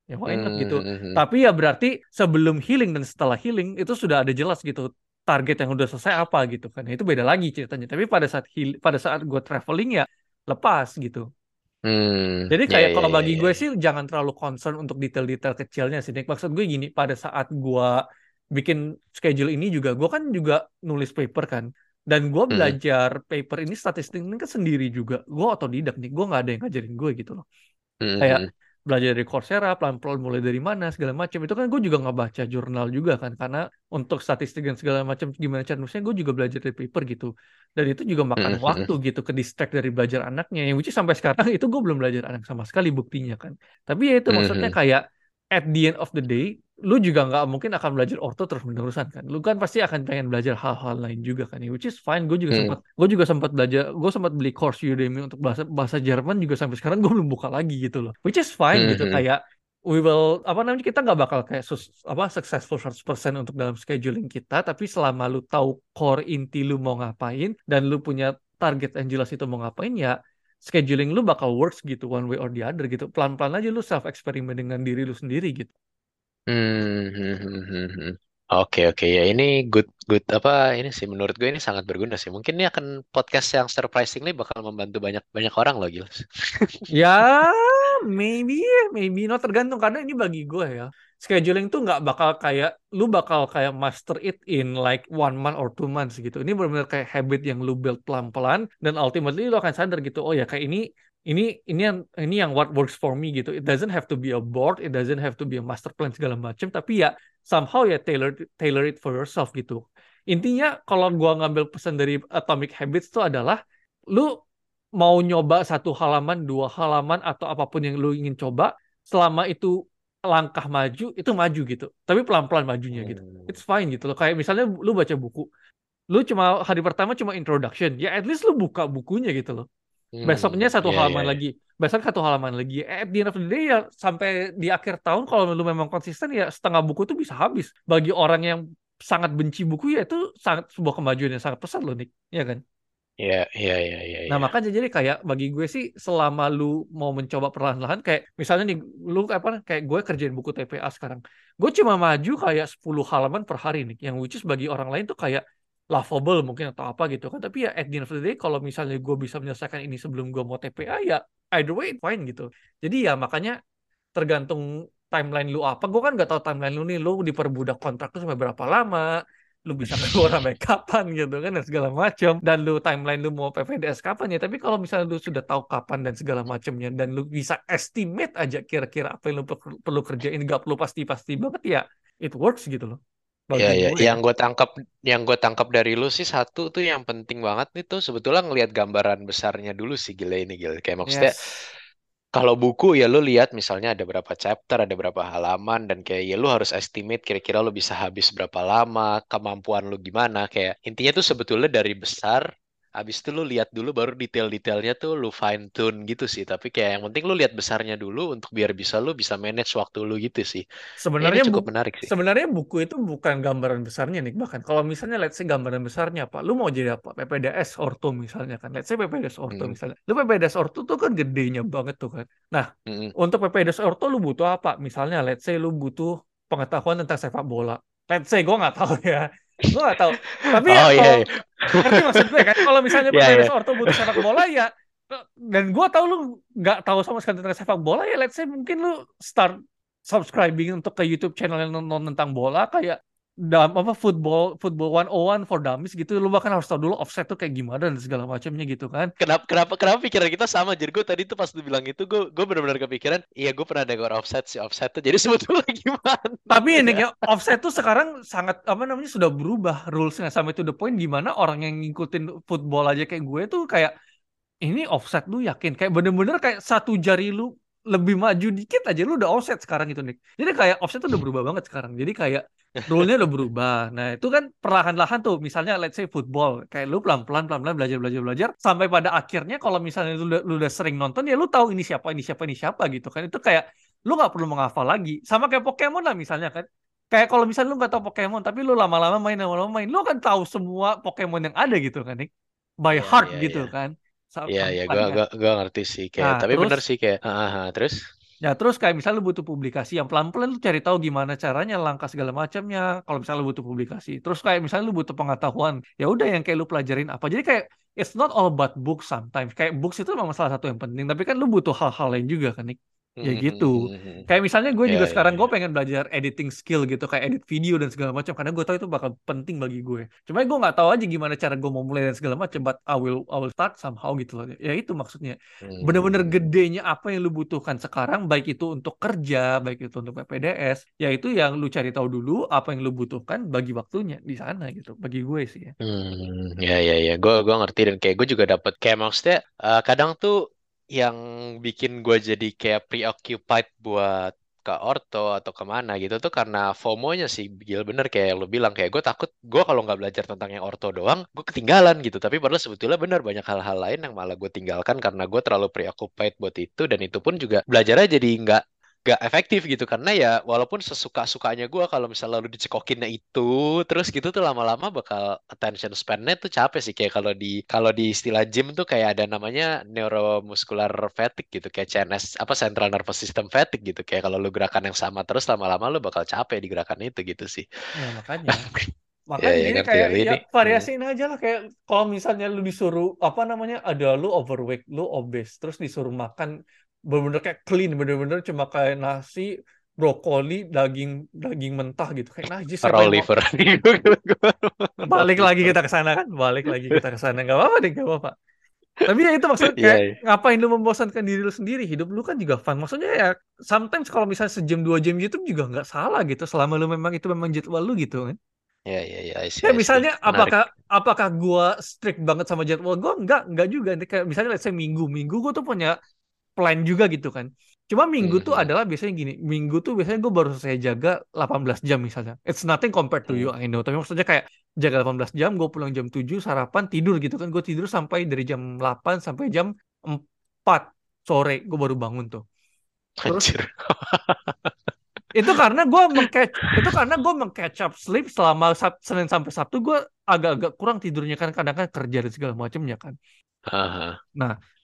ya why not gitu. Hmm, hmm, hmm. Tapi ya berarti sebelum healing dan setelah healing itu sudah ada jelas gitu target yang udah selesai apa gitu kan, itu beda lagi ceritanya. Tapi pada saat heal, pada saat gue traveling ya lepas gitu. Hmm, Jadi ya kayak ya kalau ya bagi ya. gue sih jangan terlalu concern untuk detail-detail kecilnya sih. Nick. Maksud gue gini, pada saat gue bikin schedule ini juga, gue kan juga nulis paper kan. Dan gue Hmm, belajar paper ini statistik ini kan sendiri juga. Gue otodidak nih, gue nggak ada yang ngajarin gue gitu loh. hmm, Kayak hmm. belajar dari Coursera, pelan-pelan mulai dari mana, segala macam. Itu kan gue juga nggak baca jurnal juga kan. Karena untuk statistik dan segala macam gimana cara nulisnya, gue juga belajar dari paper gitu. Dan itu juga makan Hmm, hmm, waktu gitu, ke distract dari belajar anaknya. Yang which sampai sekarang itu gue belum belajar anak sama sekali buktinya kan. Tapi ya itu hmm, maksudnya hmm. kayak at the end of the day, lu juga nggak mungkin akan belajar orto terus menerusan kan. Lu kan pasti akan pengen belajar hal-hal lain juga kan. Which is fine. Gue juga Hmm, sempat, gue juga sempat belajar, gue sempat beli course Udemy untuk bahasa bahasa Jerman juga sampai sekarang gue belum buka lagi gitu loh. Which is fine hmm, gitu hmm. kayak we will apa namanya kita nggak bakal kayak sus, apa successful 100% untuk dalam scheduling kita tapi selama lu tahu core inti lu mau ngapain dan lu punya target yang jelas itu mau ngapain ya scheduling lu bakal works gitu one way or the other gitu pelan-pelan aja lu self eksperimen dengan diri lu sendiri gitu Hmm, hmm, hmm, hmm, hmm. Oke oke ya. Ini good good apa ini sih menurut gue ini sangat berguna sih. Mungkin ini akan podcast yang surprisingly bakal membantu banyak banyak orang loh Gil. ya maybe maybe no tergantung karena ini bagi gue ya. Scheduling tuh nggak bakal kayak lu bakal kayak master it in like one month or two months gitu. Ini benar-benar kayak habit yang lu build pelan-pelan dan ultimately lu akan sadar gitu oh ya kayak ini ini ini yang ini yang what works for me gitu. It doesn't have to be a board it doesn't have to be a master plan segala macam tapi ya somehow ya tailor tailor it for yourself gitu. Intinya kalau gua ngambil pesan dari Atomic Habits itu adalah lu mau nyoba satu halaman dua halaman atau apa pun yang lu ingin coba selama itu langkah maju itu maju gitu. Tapi pelan-pelan majunya gitu. Hmm, it's fine gitu loh. Kayak misalnya lu baca buku lu cuma hari pertama cuma introduction ya at least lu buka bukunya gitu loh besoknya hmm, satu ya ya halaman ya. lagi besok satu halaman lagi at the end of the day ya sampai di akhir tahun kalau lu memang konsisten ya setengah buku itu bisa habis bagi orang yang sangat benci buku ya itu sangat sebuah kemajuan yang sangat pesat loh Nick ya kan Iya, iya, iya, iya, Nah, iya. makanya jadi kayak bagi gue sih selama lu mau mencoba perlahan-lahan kayak misalnya nih lu apa kayak gue kerjain buku TPA sekarang. Gue cuma maju kayak 10 halaman per hari nih yang which is bagi orang lain tuh kayak laughable mungkin atau apa gitu kan. Tapi ya at the end of the day kalau misalnya gue bisa menyelesaikan ini sebelum gue mau TPA ya either way fine gitu. Jadi ya makanya tergantung timeline lu apa. Gue kan nggak tahu timeline lu nih lu diperbudak kontrak tuh sampai berapa lama lu bisa keluar sampai kapan gitu kan dan segala macam dan lu timeline lu mau PPDS kapan ya tapi kalau misalnya lu sudah tahu kapan dan segala macamnya dan lu bisa estimate aja kira-kira apa yang lu perlu, kerjain gak perlu pasti-pasti banget ya it works gitu loh bagi ya, gue yang gue tangkap, yang gue tangkap dari lu sih satu tuh yang penting banget itu sebetulnya ngelihat gambaran besarnya dulu sih gila ini gila. Kayak maksudnya yes kalau buku ya lu lihat misalnya ada berapa chapter, ada berapa halaman dan kayak ya lu harus estimate kira-kira lu bisa habis berapa lama, kemampuan lu gimana. Kayak intinya tuh sebetulnya dari besar Habis itu lu lihat dulu baru detail-detailnya tuh lu fine tune gitu sih. Tapi kayak yang penting lu lihat besarnya dulu untuk biar bisa lu bisa manage waktu lu gitu sih. Ya, ini sebenarnya cukup bu menarik sih. sebenarnya buku itu bukan gambaran besarnya nih bahkan kalau misalnya let's say gambaran besarnya apa lu mau jadi apa PPDS orto misalnya kan let's say PPDS orto Hmm. misalnya lu PPDS orto tuh kan gedenya banget tuh kan nah Mm-mm. untuk PPDS orto lu butuh apa misalnya let's say lu butuh pengetahuan tentang sepak bola let's say gue nggak tahu ya gue nggak tahu tapi ya Oh iya, kalau iya. ngerti maksud gue kan kalau misalnya Iya, PPDS iya. orto butuh sepak bola ya dan gue tahu lu nggak tahu sama sekali tentang sepak bola ya let's say mungkin lu start subscribing untuk ke YouTube channel yang nonton tentang bola kayak dam apa football football 101 for dummies gitu lu bahkan harus tahu dulu offset tuh kayak gimana dan segala macamnya gitu kan Kenapa, kenapa, kenapa pikiran kita sama? Jadi gue tadi tuh pas lu bilang itu, gue gue benar-benar kepikiran, iya gue pernah dengar offset si offset tuh. Jadi sebetulnya gimana? tapi ini ya? kayak offset tuh sekarang sangat apa namanya sudah berubah rulesnya sampai to the point gimana orang yang ngikutin football aja kayak gue tuh kayak ini offset lu yakin kayak bener-bener kayak satu jari lu lebih maju dikit aja lu udah offset sekarang itu nih jadi kayak offset tuh udah berubah banget sekarang. Jadi kayak rule-nya udah berubah. Nah itu kan perlahan-lahan tuh misalnya let's say football kayak lu pelan-pelan pelan-pelan belajar belajar belajar sampai pada akhirnya kalau misalnya lu udah, lu udah sering nonton ya lu tahu ini siapa ini siapa ini siapa gitu kan. Itu kayak lu nggak perlu menghafal lagi. Sama kayak Pokemon lah misalnya kan. Kayak kalau misalnya lu nggak tahu Pokemon tapi lu lama-lama main lama-lama main lu akan tahu semua Pokemon yang ada gitu kan Nick. By Iya, heart iya, gitu iya. kan Iya, iya, kan gua, gua ngerti sih. Kayak, nah tapi bener terus sih kayak, ah, ah. terus? Ya terus kayak misalnya lu butuh publikasi yang pelan-pelan lu cari tahu gimana caranya langkah segala macamnya kalau misalnya lu butuh publikasi. Terus kayak misalnya lu butuh pengetahuan, ya udah yang kayak lu pelajarin apa. Jadi kayak it's not all about books sometimes. Kayak books itu memang salah satu yang penting, tapi kan lu butuh hal-hal lain juga kan, Nick. Ya Hmm, gitu. hmm, hmm. Kayak misalnya gue Iya, juga iya, sekarang gue iya. pengen belajar editing skill gitu, kayak edit video dan segala macam karena gue tahu itu bakal penting bagi gue. Cuma gue nggak tahu aja gimana cara gue mau mulai dan segala macam, but I will I will start somehow gitu loh. Ya itu maksudnya bener-bener gedenya apa yang lu butuhkan sekarang baik itu untuk kerja baik itu untuk PPDS yaitu yang lu cari tahu dulu apa yang lu butuhkan bagi waktunya di sana gitu bagi gue sih ya Hmm, ya ya ya, gue ngerti dan kayak gue juga dapet kayak maksudnya eh, kadang tuh yang bikin gue jadi kayak preoccupied buat ke orto atau ke mana gitu tuh karena FOMO-nya sih Gil. Bener kayak lo bilang kayak gue takut gue kalau nggak belajar tentang yang orto doang gue ketinggalan gitu. Tapi padahal sebetulnya bener banyak hal-hal lain yang malah gue tinggalkan karena gue terlalu preoccupied buat itu. Dan itu pun juga belajarnya jadi nggak nggak efektif gitu. Karena ya walaupun sesuka-sukanya gue kalau misalnya lu dicekokinnya itu terus gitu tuh lama-lama bakal attention span-nya tuh capek sih. Kayak kalau di kalau di istilah gym tuh kayak ada namanya neuromuscular fatigue gitu. Kayak CNS apa central nervous system fatigue gitu. Kayak kalau lu gerakan yang sama terus lama-lama lu bakal capek di gerakan itu gitu sih. Ya makanya. Ya makanya ya jadi ngerti kayak ya ini. Hmm. variasiin aja lah. Kayak kalau misalnya lu disuruh apa namanya ada lu overweight lu obese terus disuruh makan bener-bener kayak clean bener-bener cuma kayak nasi brokoli daging daging mentah gitu kayak najis raw yang mau liver. Balik lagi kita ke sana kan? Balik lagi kita ke sana. Nggak apa-apa deh nggak apa-apa. Tapi ya itu maksudnya Iya, kayak iya. ngapain lu membosankan diri lu sendiri? Hidup lu kan juga fun. Maksudnya ya sometimes kalau misalnya sejam dua jam YouTube juga nggak salah gitu selama lu memang itu memang jadwal lu gitu kan? Ya ya ya I see, I see. misalnya menarik. apakah apakah gua strict banget sama jadwal gua? Nggak nggak juga. Nanti kayak misalnya let's say minggu. Minggu gua tuh punya plan juga gitu kan cuma minggu tuh Mhm. adalah biasanya gini minggu tuh biasanya gue baru selesai jaga 18 jam misalnya it's nothing compared to you Hmm. I know tapi maksudnya kayak jaga 18 jam gue pulang jam 7 sarapan tidur gitu kan gue tidur sampai dari jam 8 sampai jam 4 sore gue baru bangun tuh terus anjir itu karena gue mengcatch itu karena gue mengcatch up sleep selama Sab- Senin sampai Sabtu gue agak-agak kurang tidurnya kan kadang kan kerja dan segala macamnya kan. Aha.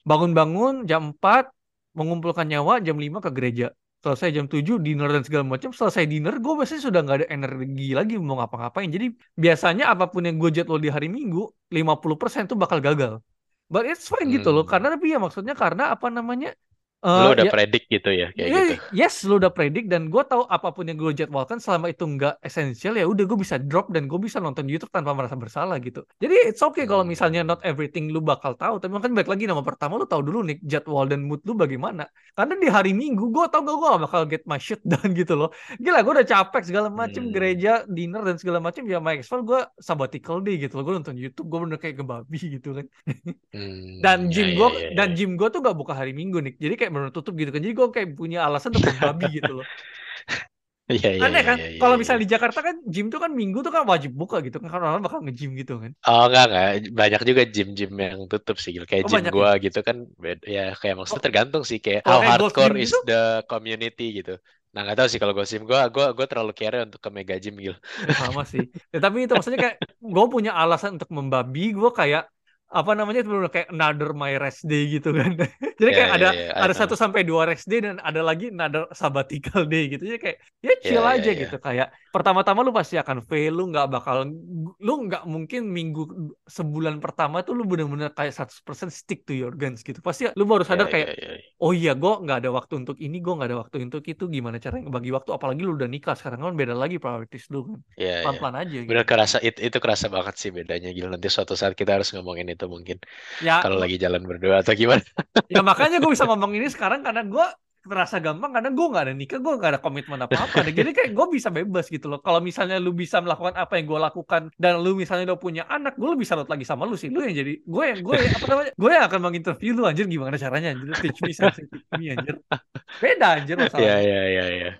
Bangun-bangun jam 4 mengumpulkan nyawa jam 5 ke gereja. Selesai jam 7 dinner dan segala macam. Selesai dinner gue biasanya sudah nggak ada energi lagi mau ngapa-ngapain. Jadi biasanya apa pun yang gue jadwal di hari Minggu 50% tuh bakal gagal. But it's fine gitu loh. Hmm. Karena tapi ya maksudnya karena apa namanya? Lu eh, udah ya- predik gitu ya kayak Iya, gitu. Yes, lu udah predik dan gue tahu apa pun yang gue jadwalkan selama itu nggak esensial ya udah gue bisa drop dan gue bisa nonton YouTube tanpa merasa bersalah gitu. Jadi it's okay kalau Hmm. misalnya not everything lu bakal tahu, tapi kan balik lagi nama pertama lu tahu dulu nih jadwal dan mood lu bagaimana. Karena di hari Minggu gue tau gak gue gak bakal get my shit done gitu loh. Gila gue udah capek segala macem Hmm. gereja, dinner dan segala macem ya my exfil gue sabbatical day gitu loh. Gue nonton YouTube gue bener kayak kebabi gitu kan. Hmm, Dan ya, gym ya, gue ya, dan ya. gym gue tuh gak buka hari Minggu nih. Jadi kayak bener tutup gitu kan. Jadi gue kayak punya alasan untuk membabi gitu loh. Iya, iya, Aneh iya, kan? iya, iya, Kalau iya. misalnya di Jakarta kan gym tuh kan Minggu tuh kan wajib buka gitu kan. Karena orang bakal nge-gym gitu kan. Oh enggak enggak banyak juga gym-gym yang tutup sih Gil. kayak Oh, gym banyak ya? gua gitu kan ya kayak maksudnya Oh. tergantung sih kayak how kayak hardcore is gitu? the community gitu. Nah nggak tahu sih kalau gue gym gua gua gua terlalu care untuk ke mega gym Gil. Ya sama sih. Ya, tapi itu maksudnya kayak gue punya alasan untuk membabi. Gue kayak apa namanya itu bener kayak another my rest day gitu kan. Jadi Ya kayak ya ada ya. ada satu sampai dua rest day dan ada lagi another sabbatical day gitu. Jadi kayak ya chill Ya, ya, aja ya. gitu kayak pertama-tama lu pasti akan fail, lu nggak bakal lu nggak mungkin minggu sebulan pertama tuh lu bener-bener kayak 100% stick to your guns gitu. Pasti lu baru sadar Ya, kayak ya, ya. oh iya gue nggak ada waktu untuk ini, gue nggak ada waktu untuk itu. Gimana caranya ngebagi waktu? Apalagi lu udah nikah sekarang kan beda lagi priorities lu kan. Ya, ya. Pelan-pelan aja gitu. Bener kerasa it- itu kerasa banget sih bedanya Gil. Nanti suatu saat kita harus ngomongin itu mungkin Ya, kalau lagi jalan berdua atau gimana. ya makanya gue bisa ngomong ini sekarang karena gue terasa gampang karena gue nggak ada nikah, gue nggak ada komitmen apa-apa. Nah, Jadi kayak gue bisa bebas gitu loh. Kalau misalnya lu bisa melakukan apa yang gue lakukan dan lu misalnya udah punya anak, gue lebih salut lagi sama lu sih. Lu yang jadi gue yang gue yang- apa namanya? Gue yang akan menginterview lu anjir gimana caranya anjir teach me something teach me anjir. Beda anjir Ya masalahnya. ya ya ya.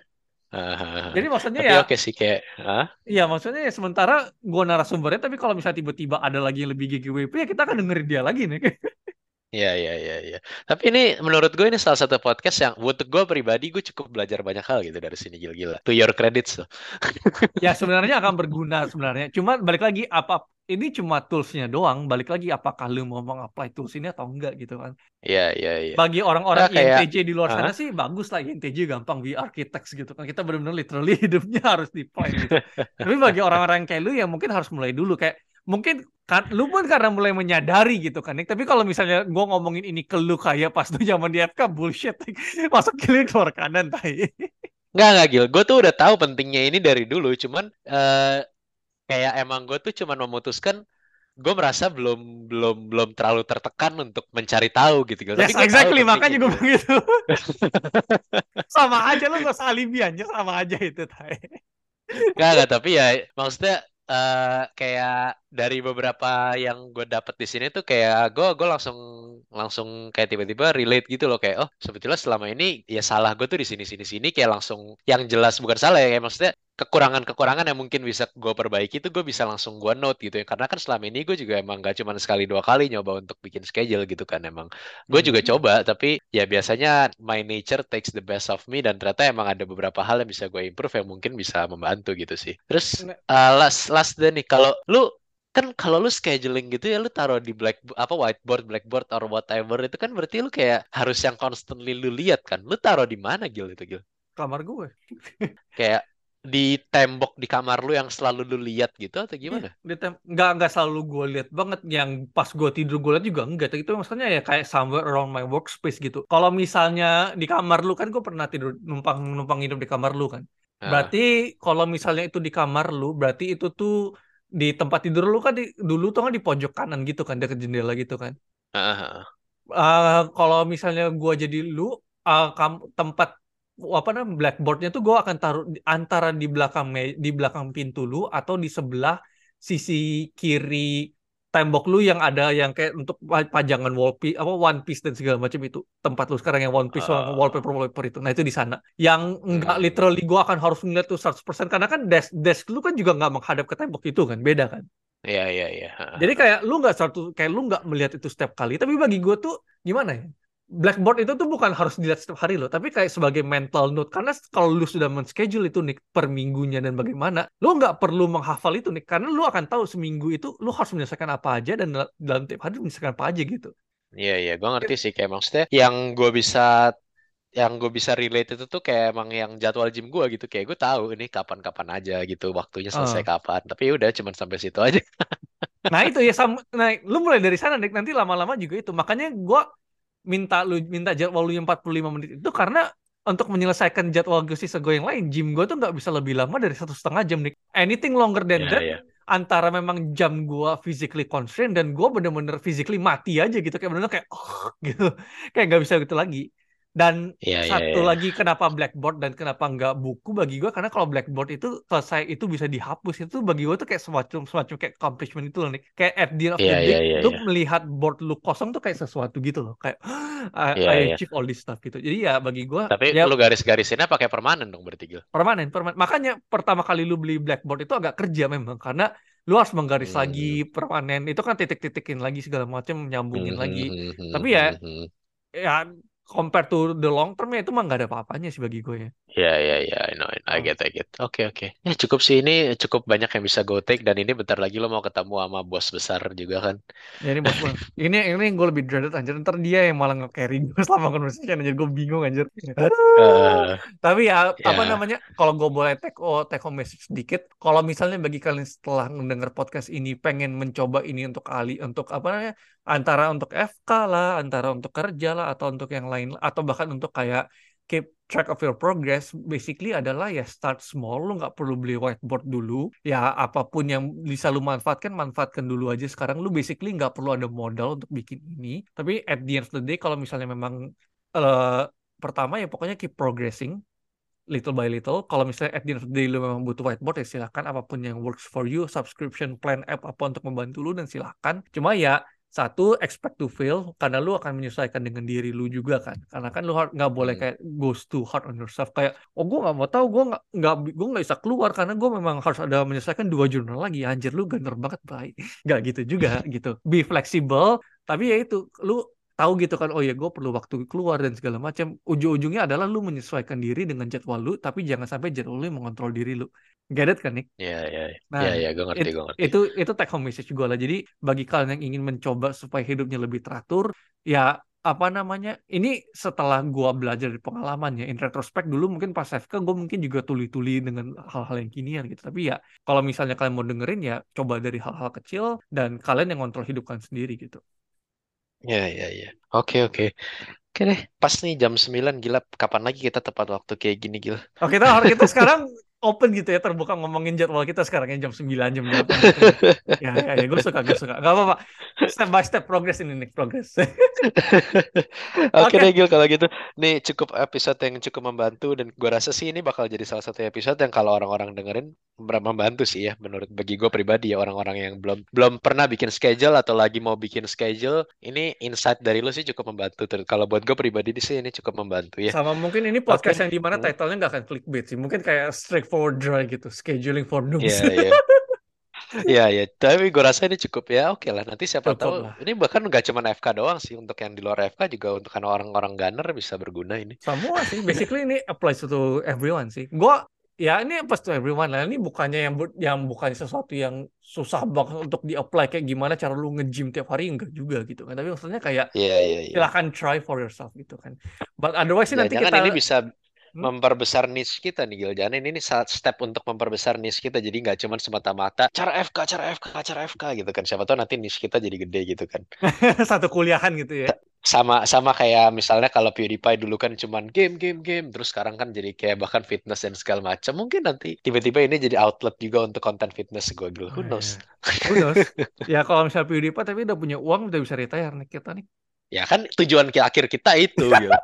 Jadi maksudnya Tapi ya oke sih kayak ah Iya maksudnya ya sementara gue narasumbernya tapi kalau misalnya tiba-tiba ada lagi yang lebih GGWP ya kita akan dengerin dia lagi nih. Ya, ya, ya, ya. Tapi ini menurut gue ini salah satu podcast yang untuk gue pribadi gue cukup belajar banyak hal gitu dari sini gila-gila. To your credits loh. ya sebenarnya akan berguna sebenarnya. Cuma balik lagi apa ini cuma toolsnya doang. Balik lagi apakah lu mau mengapply tools ini atau enggak gitu kan. Iya, iya, iya. Bagi orang-orang Nah, kayak- INTJ di luar Hah? sana sih bagus lah INTJ gampang we architects gitu kan. Kita benar-benar literally hidupnya harus di plan gitu. Tapi bagi orang-orang kayak lu ya mungkin harus mulai dulu kayak mungkin kan lu pun karena mulai menyadari gitu kan Nick. tapi kalau misalnya gue ngomongin ini ke lu kayak pas tuh zaman di FK bullshit Nick. masuk kiri keluar kanan tai Nggak, nggak, Gil. Gue tuh udah tahu pentingnya ini dari dulu. Cuman eh, kayak emang gue tuh cuman memutuskan gue merasa belum belum belum terlalu tertekan untuk mencari tahu gitu yes Tapi gue exactly makanya gue bilang gitu. Sama aja lu gak alibi sama aja itu tai. Nggak, nggak. Tapi ya maksudnya eh kayak dari beberapa yang gue dapet di sini tuh kayak gue gue langsung langsung kayak tiba-tiba relate gitu loh kayak oh sebetulnya selama ini ya salah gue tuh di sini sini sini kayak langsung yang jelas bukan salah ya kayak maksudnya kekurangan-kekurangan yang mungkin bisa gue perbaiki itu gue bisa langsung gue note gitu ya. Karena kan selama ini gue juga emang gak cuma sekali dua kali nyoba untuk bikin schedule gitu kan emang. Gue juga Hmm. coba tapi ya biasanya my nature takes the best of me dan ternyata emang ada beberapa hal yang bisa gue improve yang mungkin bisa membantu gitu sih. Terus uh, last last deh nih kalau lu kan kalau lu scheduling gitu ya lu taruh di black apa whiteboard blackboard or whatever itu kan berarti lu kayak harus yang constantly lu lihat kan. Lu taruh di mana Gil itu Gil? Kamar gue kayak di tembok di kamar lu yang selalu lu lihat gitu atau gimana? Di tem- nggak nggak selalu gue lihat banget. Yang pas gue tidur gue lihat juga enggak. Itu maksudnya ya kayak somewhere around my workspace gitu. Kalau misalnya di kamar lu kan gue pernah tidur numpang numpang hidup di kamar lu kan. Ah, berarti kalau misalnya itu di kamar lu berarti itu tuh di tempat tidur lu kan di, dulu tuh kan di pojok kanan gitu kan dekat jendela gitu kan. Ah. Eh, kalau misalnya gua jadi lu eh, kam- tempat apa namanya blackboardnya tuh gua akan taruh antara di belakang me- di belakang pintu lu atau di sebelah sisi kiri tembok lu yang ada yang kayak untuk pa- pajangan wall piece apa one piece dan segala macam itu tempat lu sekarang yang one piece Oh. wallpaper wallpaper itu nah itu di sana yang enggak Hmm. literally gua akan harus ngeliat tuh 100% karena kan desk desk lu kan juga nggak menghadap ke tembok itu kan beda kan Iya iya iya. Jadi kayak lu nggak satu kayak lu nggak melihat itu setiap kali, tapi bagi gue tuh gimana ya? Blackboard itu tuh bukan harus dilihat setiap hari loh, tapi kayak sebagai mental note. Karena kalau lu sudah men-schedule itu nih per minggunya dan bagaimana, lu nggak perlu menghafal itu nih, karena lu akan tahu seminggu itu lu harus menyelesaikan apa aja dan dalam tiap hari menyelesaikan apa aja gitu. Iya iya, gue ngerti sih kayak maksudnya yang gue bisa yang gue bisa relate itu tuh kayak emang yang jadwal gym gue gitu kayak gue tahu ini kapan-kapan aja gitu waktunya selesai Uh. kapan tapi udah cuman sampai situ aja Nah itu ya sama, nah lu mulai dari sana Nick, nanti lama-lama juga itu. Makanya gua minta lu minta jadwal lu yang 45 menit itu karena untuk menyelesaikan jadwal gue sisa gue yang lain, gym gue tuh nggak bisa lebih lama dari satu setengah jam nih. Anything longer than Iya that, iya antara memang jam gua physically constrained dan gua bener-bener physically mati aja gitu. Kayak bener kayak gitu. Kayak nggak bisa gitu lagi dan iya satu iya. lagi kenapa blackboard dan kenapa nggak buku bagi gua? Karena kalau blackboard itu selesai itu bisa dihapus. Itu bagi gua tuh kayak semacam semacam kayak accomplishment itu loh nih kayak at the end of the Iya day iya iya lu iya. melihat board lu kosong tuh kayak sesuatu gitu loh. Kayak I, Iya I achieve all this stuff gitu. Jadi ya bagi gua Tapi ya lu garis-garisinnya pakai permanen dong berarti Gil. permanen permanen. Makanya pertama kali lu beli blackboard itu agak kerja memang karena lu harus menggaris Hmm. lagi permanen. Itu kan titik-titikin lagi segala macam nyambungin Hmm, lagi. Hmm, hmm, tapi ya hmm, hmm. ya compare to the long term ya itu mah nggak ada apa-apanya sih bagi gue ya Ya, ya, ya, I know, I know. I Oh. get, I get. Oke, oke. Ya, cukup sih ini, cukup banyak yang bisa go take dan ini bentar lagi lo mau ketemu sama bos besar juga kan. ya ini bos gue ini ini gue lebih dreaded anjir ntar dia yang malah nge-carry gue selama conversation anjir gue bingung anjir Eh, tapi ya apa ya, namanya kalau gue boleh take oh, take home message sedikit kalau misalnya bagi kalian setelah mendengar podcast ini pengen mencoba ini untuk ahli untuk apa namanya antara untuk FK lah antara untuk kerja lah atau untuk yang lain atau bahkan untuk kayak keep track of your progress basically adalah ya start small lu nggak perlu beli whiteboard dulu ya apa pun yang bisa lu manfaatkan manfaatkan dulu aja sekarang lu basically nggak perlu ada modal untuk bikin ini tapi at the end of the day kalau misalnya memang eh, pertama ya pokoknya keep progressing little by little. Kalau misalnya at the end of the day lu memang butuh whiteboard ya silakan apa pun yang works for you, subscription plan app apa untuk membantu lu dan silakan. Cuma ya satu expect to fail karena lu akan menyesuaikan dengan diri lu juga kan. Karena kan lu nggak boleh hmm, kayak goes too hard on yourself. Kayak oh gue nggak mau tahu gue nggak nggak gue nggak bisa keluar karena gue memang harus ada menyesuaikan dua jurnal lagi. Anjir lu ganer banget baik nggak gitu juga gitu. Be flexible tapi ya itu lu tahu gitu kan oh ya gue perlu waktu keluar dan segala macam. Ujung-ujungnya adalah lu menyesuaikan diri dengan jadwal lu tapi jangan sampai jadwal lu mengontrol diri lu. Get it kan Nick? Ya, ya, ya, nah ya, gue ngerti, it- gue ngerti. itu itu take home message gue lah. Jadi bagi kalian yang ingin mencoba supaya hidupnya lebih teratur ya apa namanya ini setelah gua belajar dari pengalamannya in retrospect dulu mungkin pas FK gue mungkin juga tuli-tuli dengan hal-hal yang kinian gitu. Tapi ya kalau misalnya kalian mau dengerin ya coba dari hal-hal kecil dan kalian yang kontrol hidup kalian sendiri gitu Ya, ya, ya. Oke, oke. Oke deh, pas nih jam 9, gila. Kapan lagi kita tepat waktu kayak gini, gila. Oh kita harus kita sekarang open gitu ya terbuka ngomongin jadwal kita sekarang ya jam 9 jam 8 gitu. Ya ya, ya gue suka gue suka. Gak apa-apa. Step by step progress ini nih progress. Oke Oke. deh Gil kalau gitu. Nih cukup episode yang cukup membantu dan gua rasa sih ini bakal jadi salah satu episode yang kalau orang-orang dengerin membantu sih ya menurut bagi gue pribadi ya orang-orang yang belum belum pernah bikin schedule atau lagi mau bikin schedule ini insight dari lu sih cukup membantu terus kalau buat gue pribadi sih ini cukup membantu ya. Sama mungkin ini podcast deh. yang di mana Hmm. title-nya nggak akan clickbait sih. Mungkin kayak straightforward dry gitu. Scheduling for noobs. Iya iya. Iya iya, tapi gue rasa ini cukup ya. Oke lah, nanti siapa Cukup tahu lah. ini bahkan nggak cuma FK doang sih untuk yang di luar FK juga untuk kan orang-orang gunner bisa berguna ini. Semua sih. Basically ini applies to everyone sih. Gua ya ini applies to everyone lah. Ini bukannya yang yang bukannya sesuatu yang susah banget untuk di-apply kayak gimana cara lu nge-gym tiap hari enggak juga gitu kan. Tapi maksudnya kayak Iya iya iya. silahkan try for yourself gitu kan. But otherwise sih nanti kita ini bisa Hmm? memperbesar niche kita nih Gil. Jangan ini saat step untuk memperbesar niche kita. Jadi nggak cuma semata-mata cara FK, cara FK, cara FK gitu kan. Siapa tahu nanti niche kita jadi gede gitu kan. satu kuliahan gitu ya. Sama sama kayak misalnya kalau PewDiePie dulu kan cuman game game game terus sekarang kan jadi kayak bahkan fitness dan segala macam. Mungkin nanti tiba-tiba ini jadi outlet juga untuk konten fitness gue Gil. Who Oh, knows? iya. Who knows? ya kalau misalnya PewDiePie tapi udah punya uang udah bisa retire nih kita nih. Ya kan tujuan akhir kita itu Gil.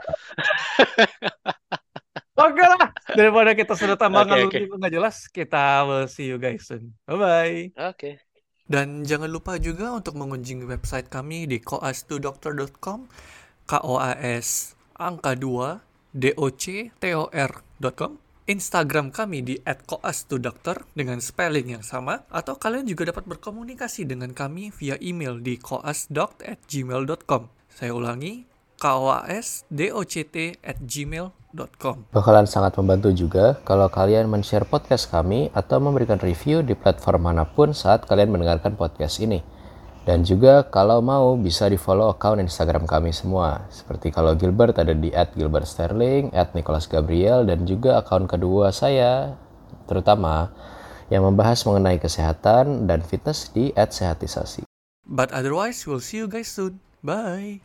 Oke lah, daripada kita sudah tambah ngidul nggak jelas, kita will see you guys soon. Bye-bye. Oke. Dan jangan lupa juga untuk mengunjungi website kami di koas2doctor.com K-O-A-S angka 2 D-O-C-T-O-R.com Instagram kami di @koas2doctor dengan spelling yang sama atau kalian juga dapat berkomunikasi dengan kami via email di koasdoc@gmail.com. Saya ulangi kwasdoct at gmail.com Bakalan sangat membantu juga kalau kalian men-share podcast kami atau memberikan review di platform mana pun saat kalian mendengarkan podcast ini. Dan juga kalau mau bisa di follow account Instagram kami semua. Seperti kalau Gilbert ada di at Gilbert Sterling, at Nicholas Gabriel, dan juga account kedua saya, terutama yang membahas mengenai kesehatan dan fitness di at Sehatisasi. But otherwise, we'll see you guys soon. Bye.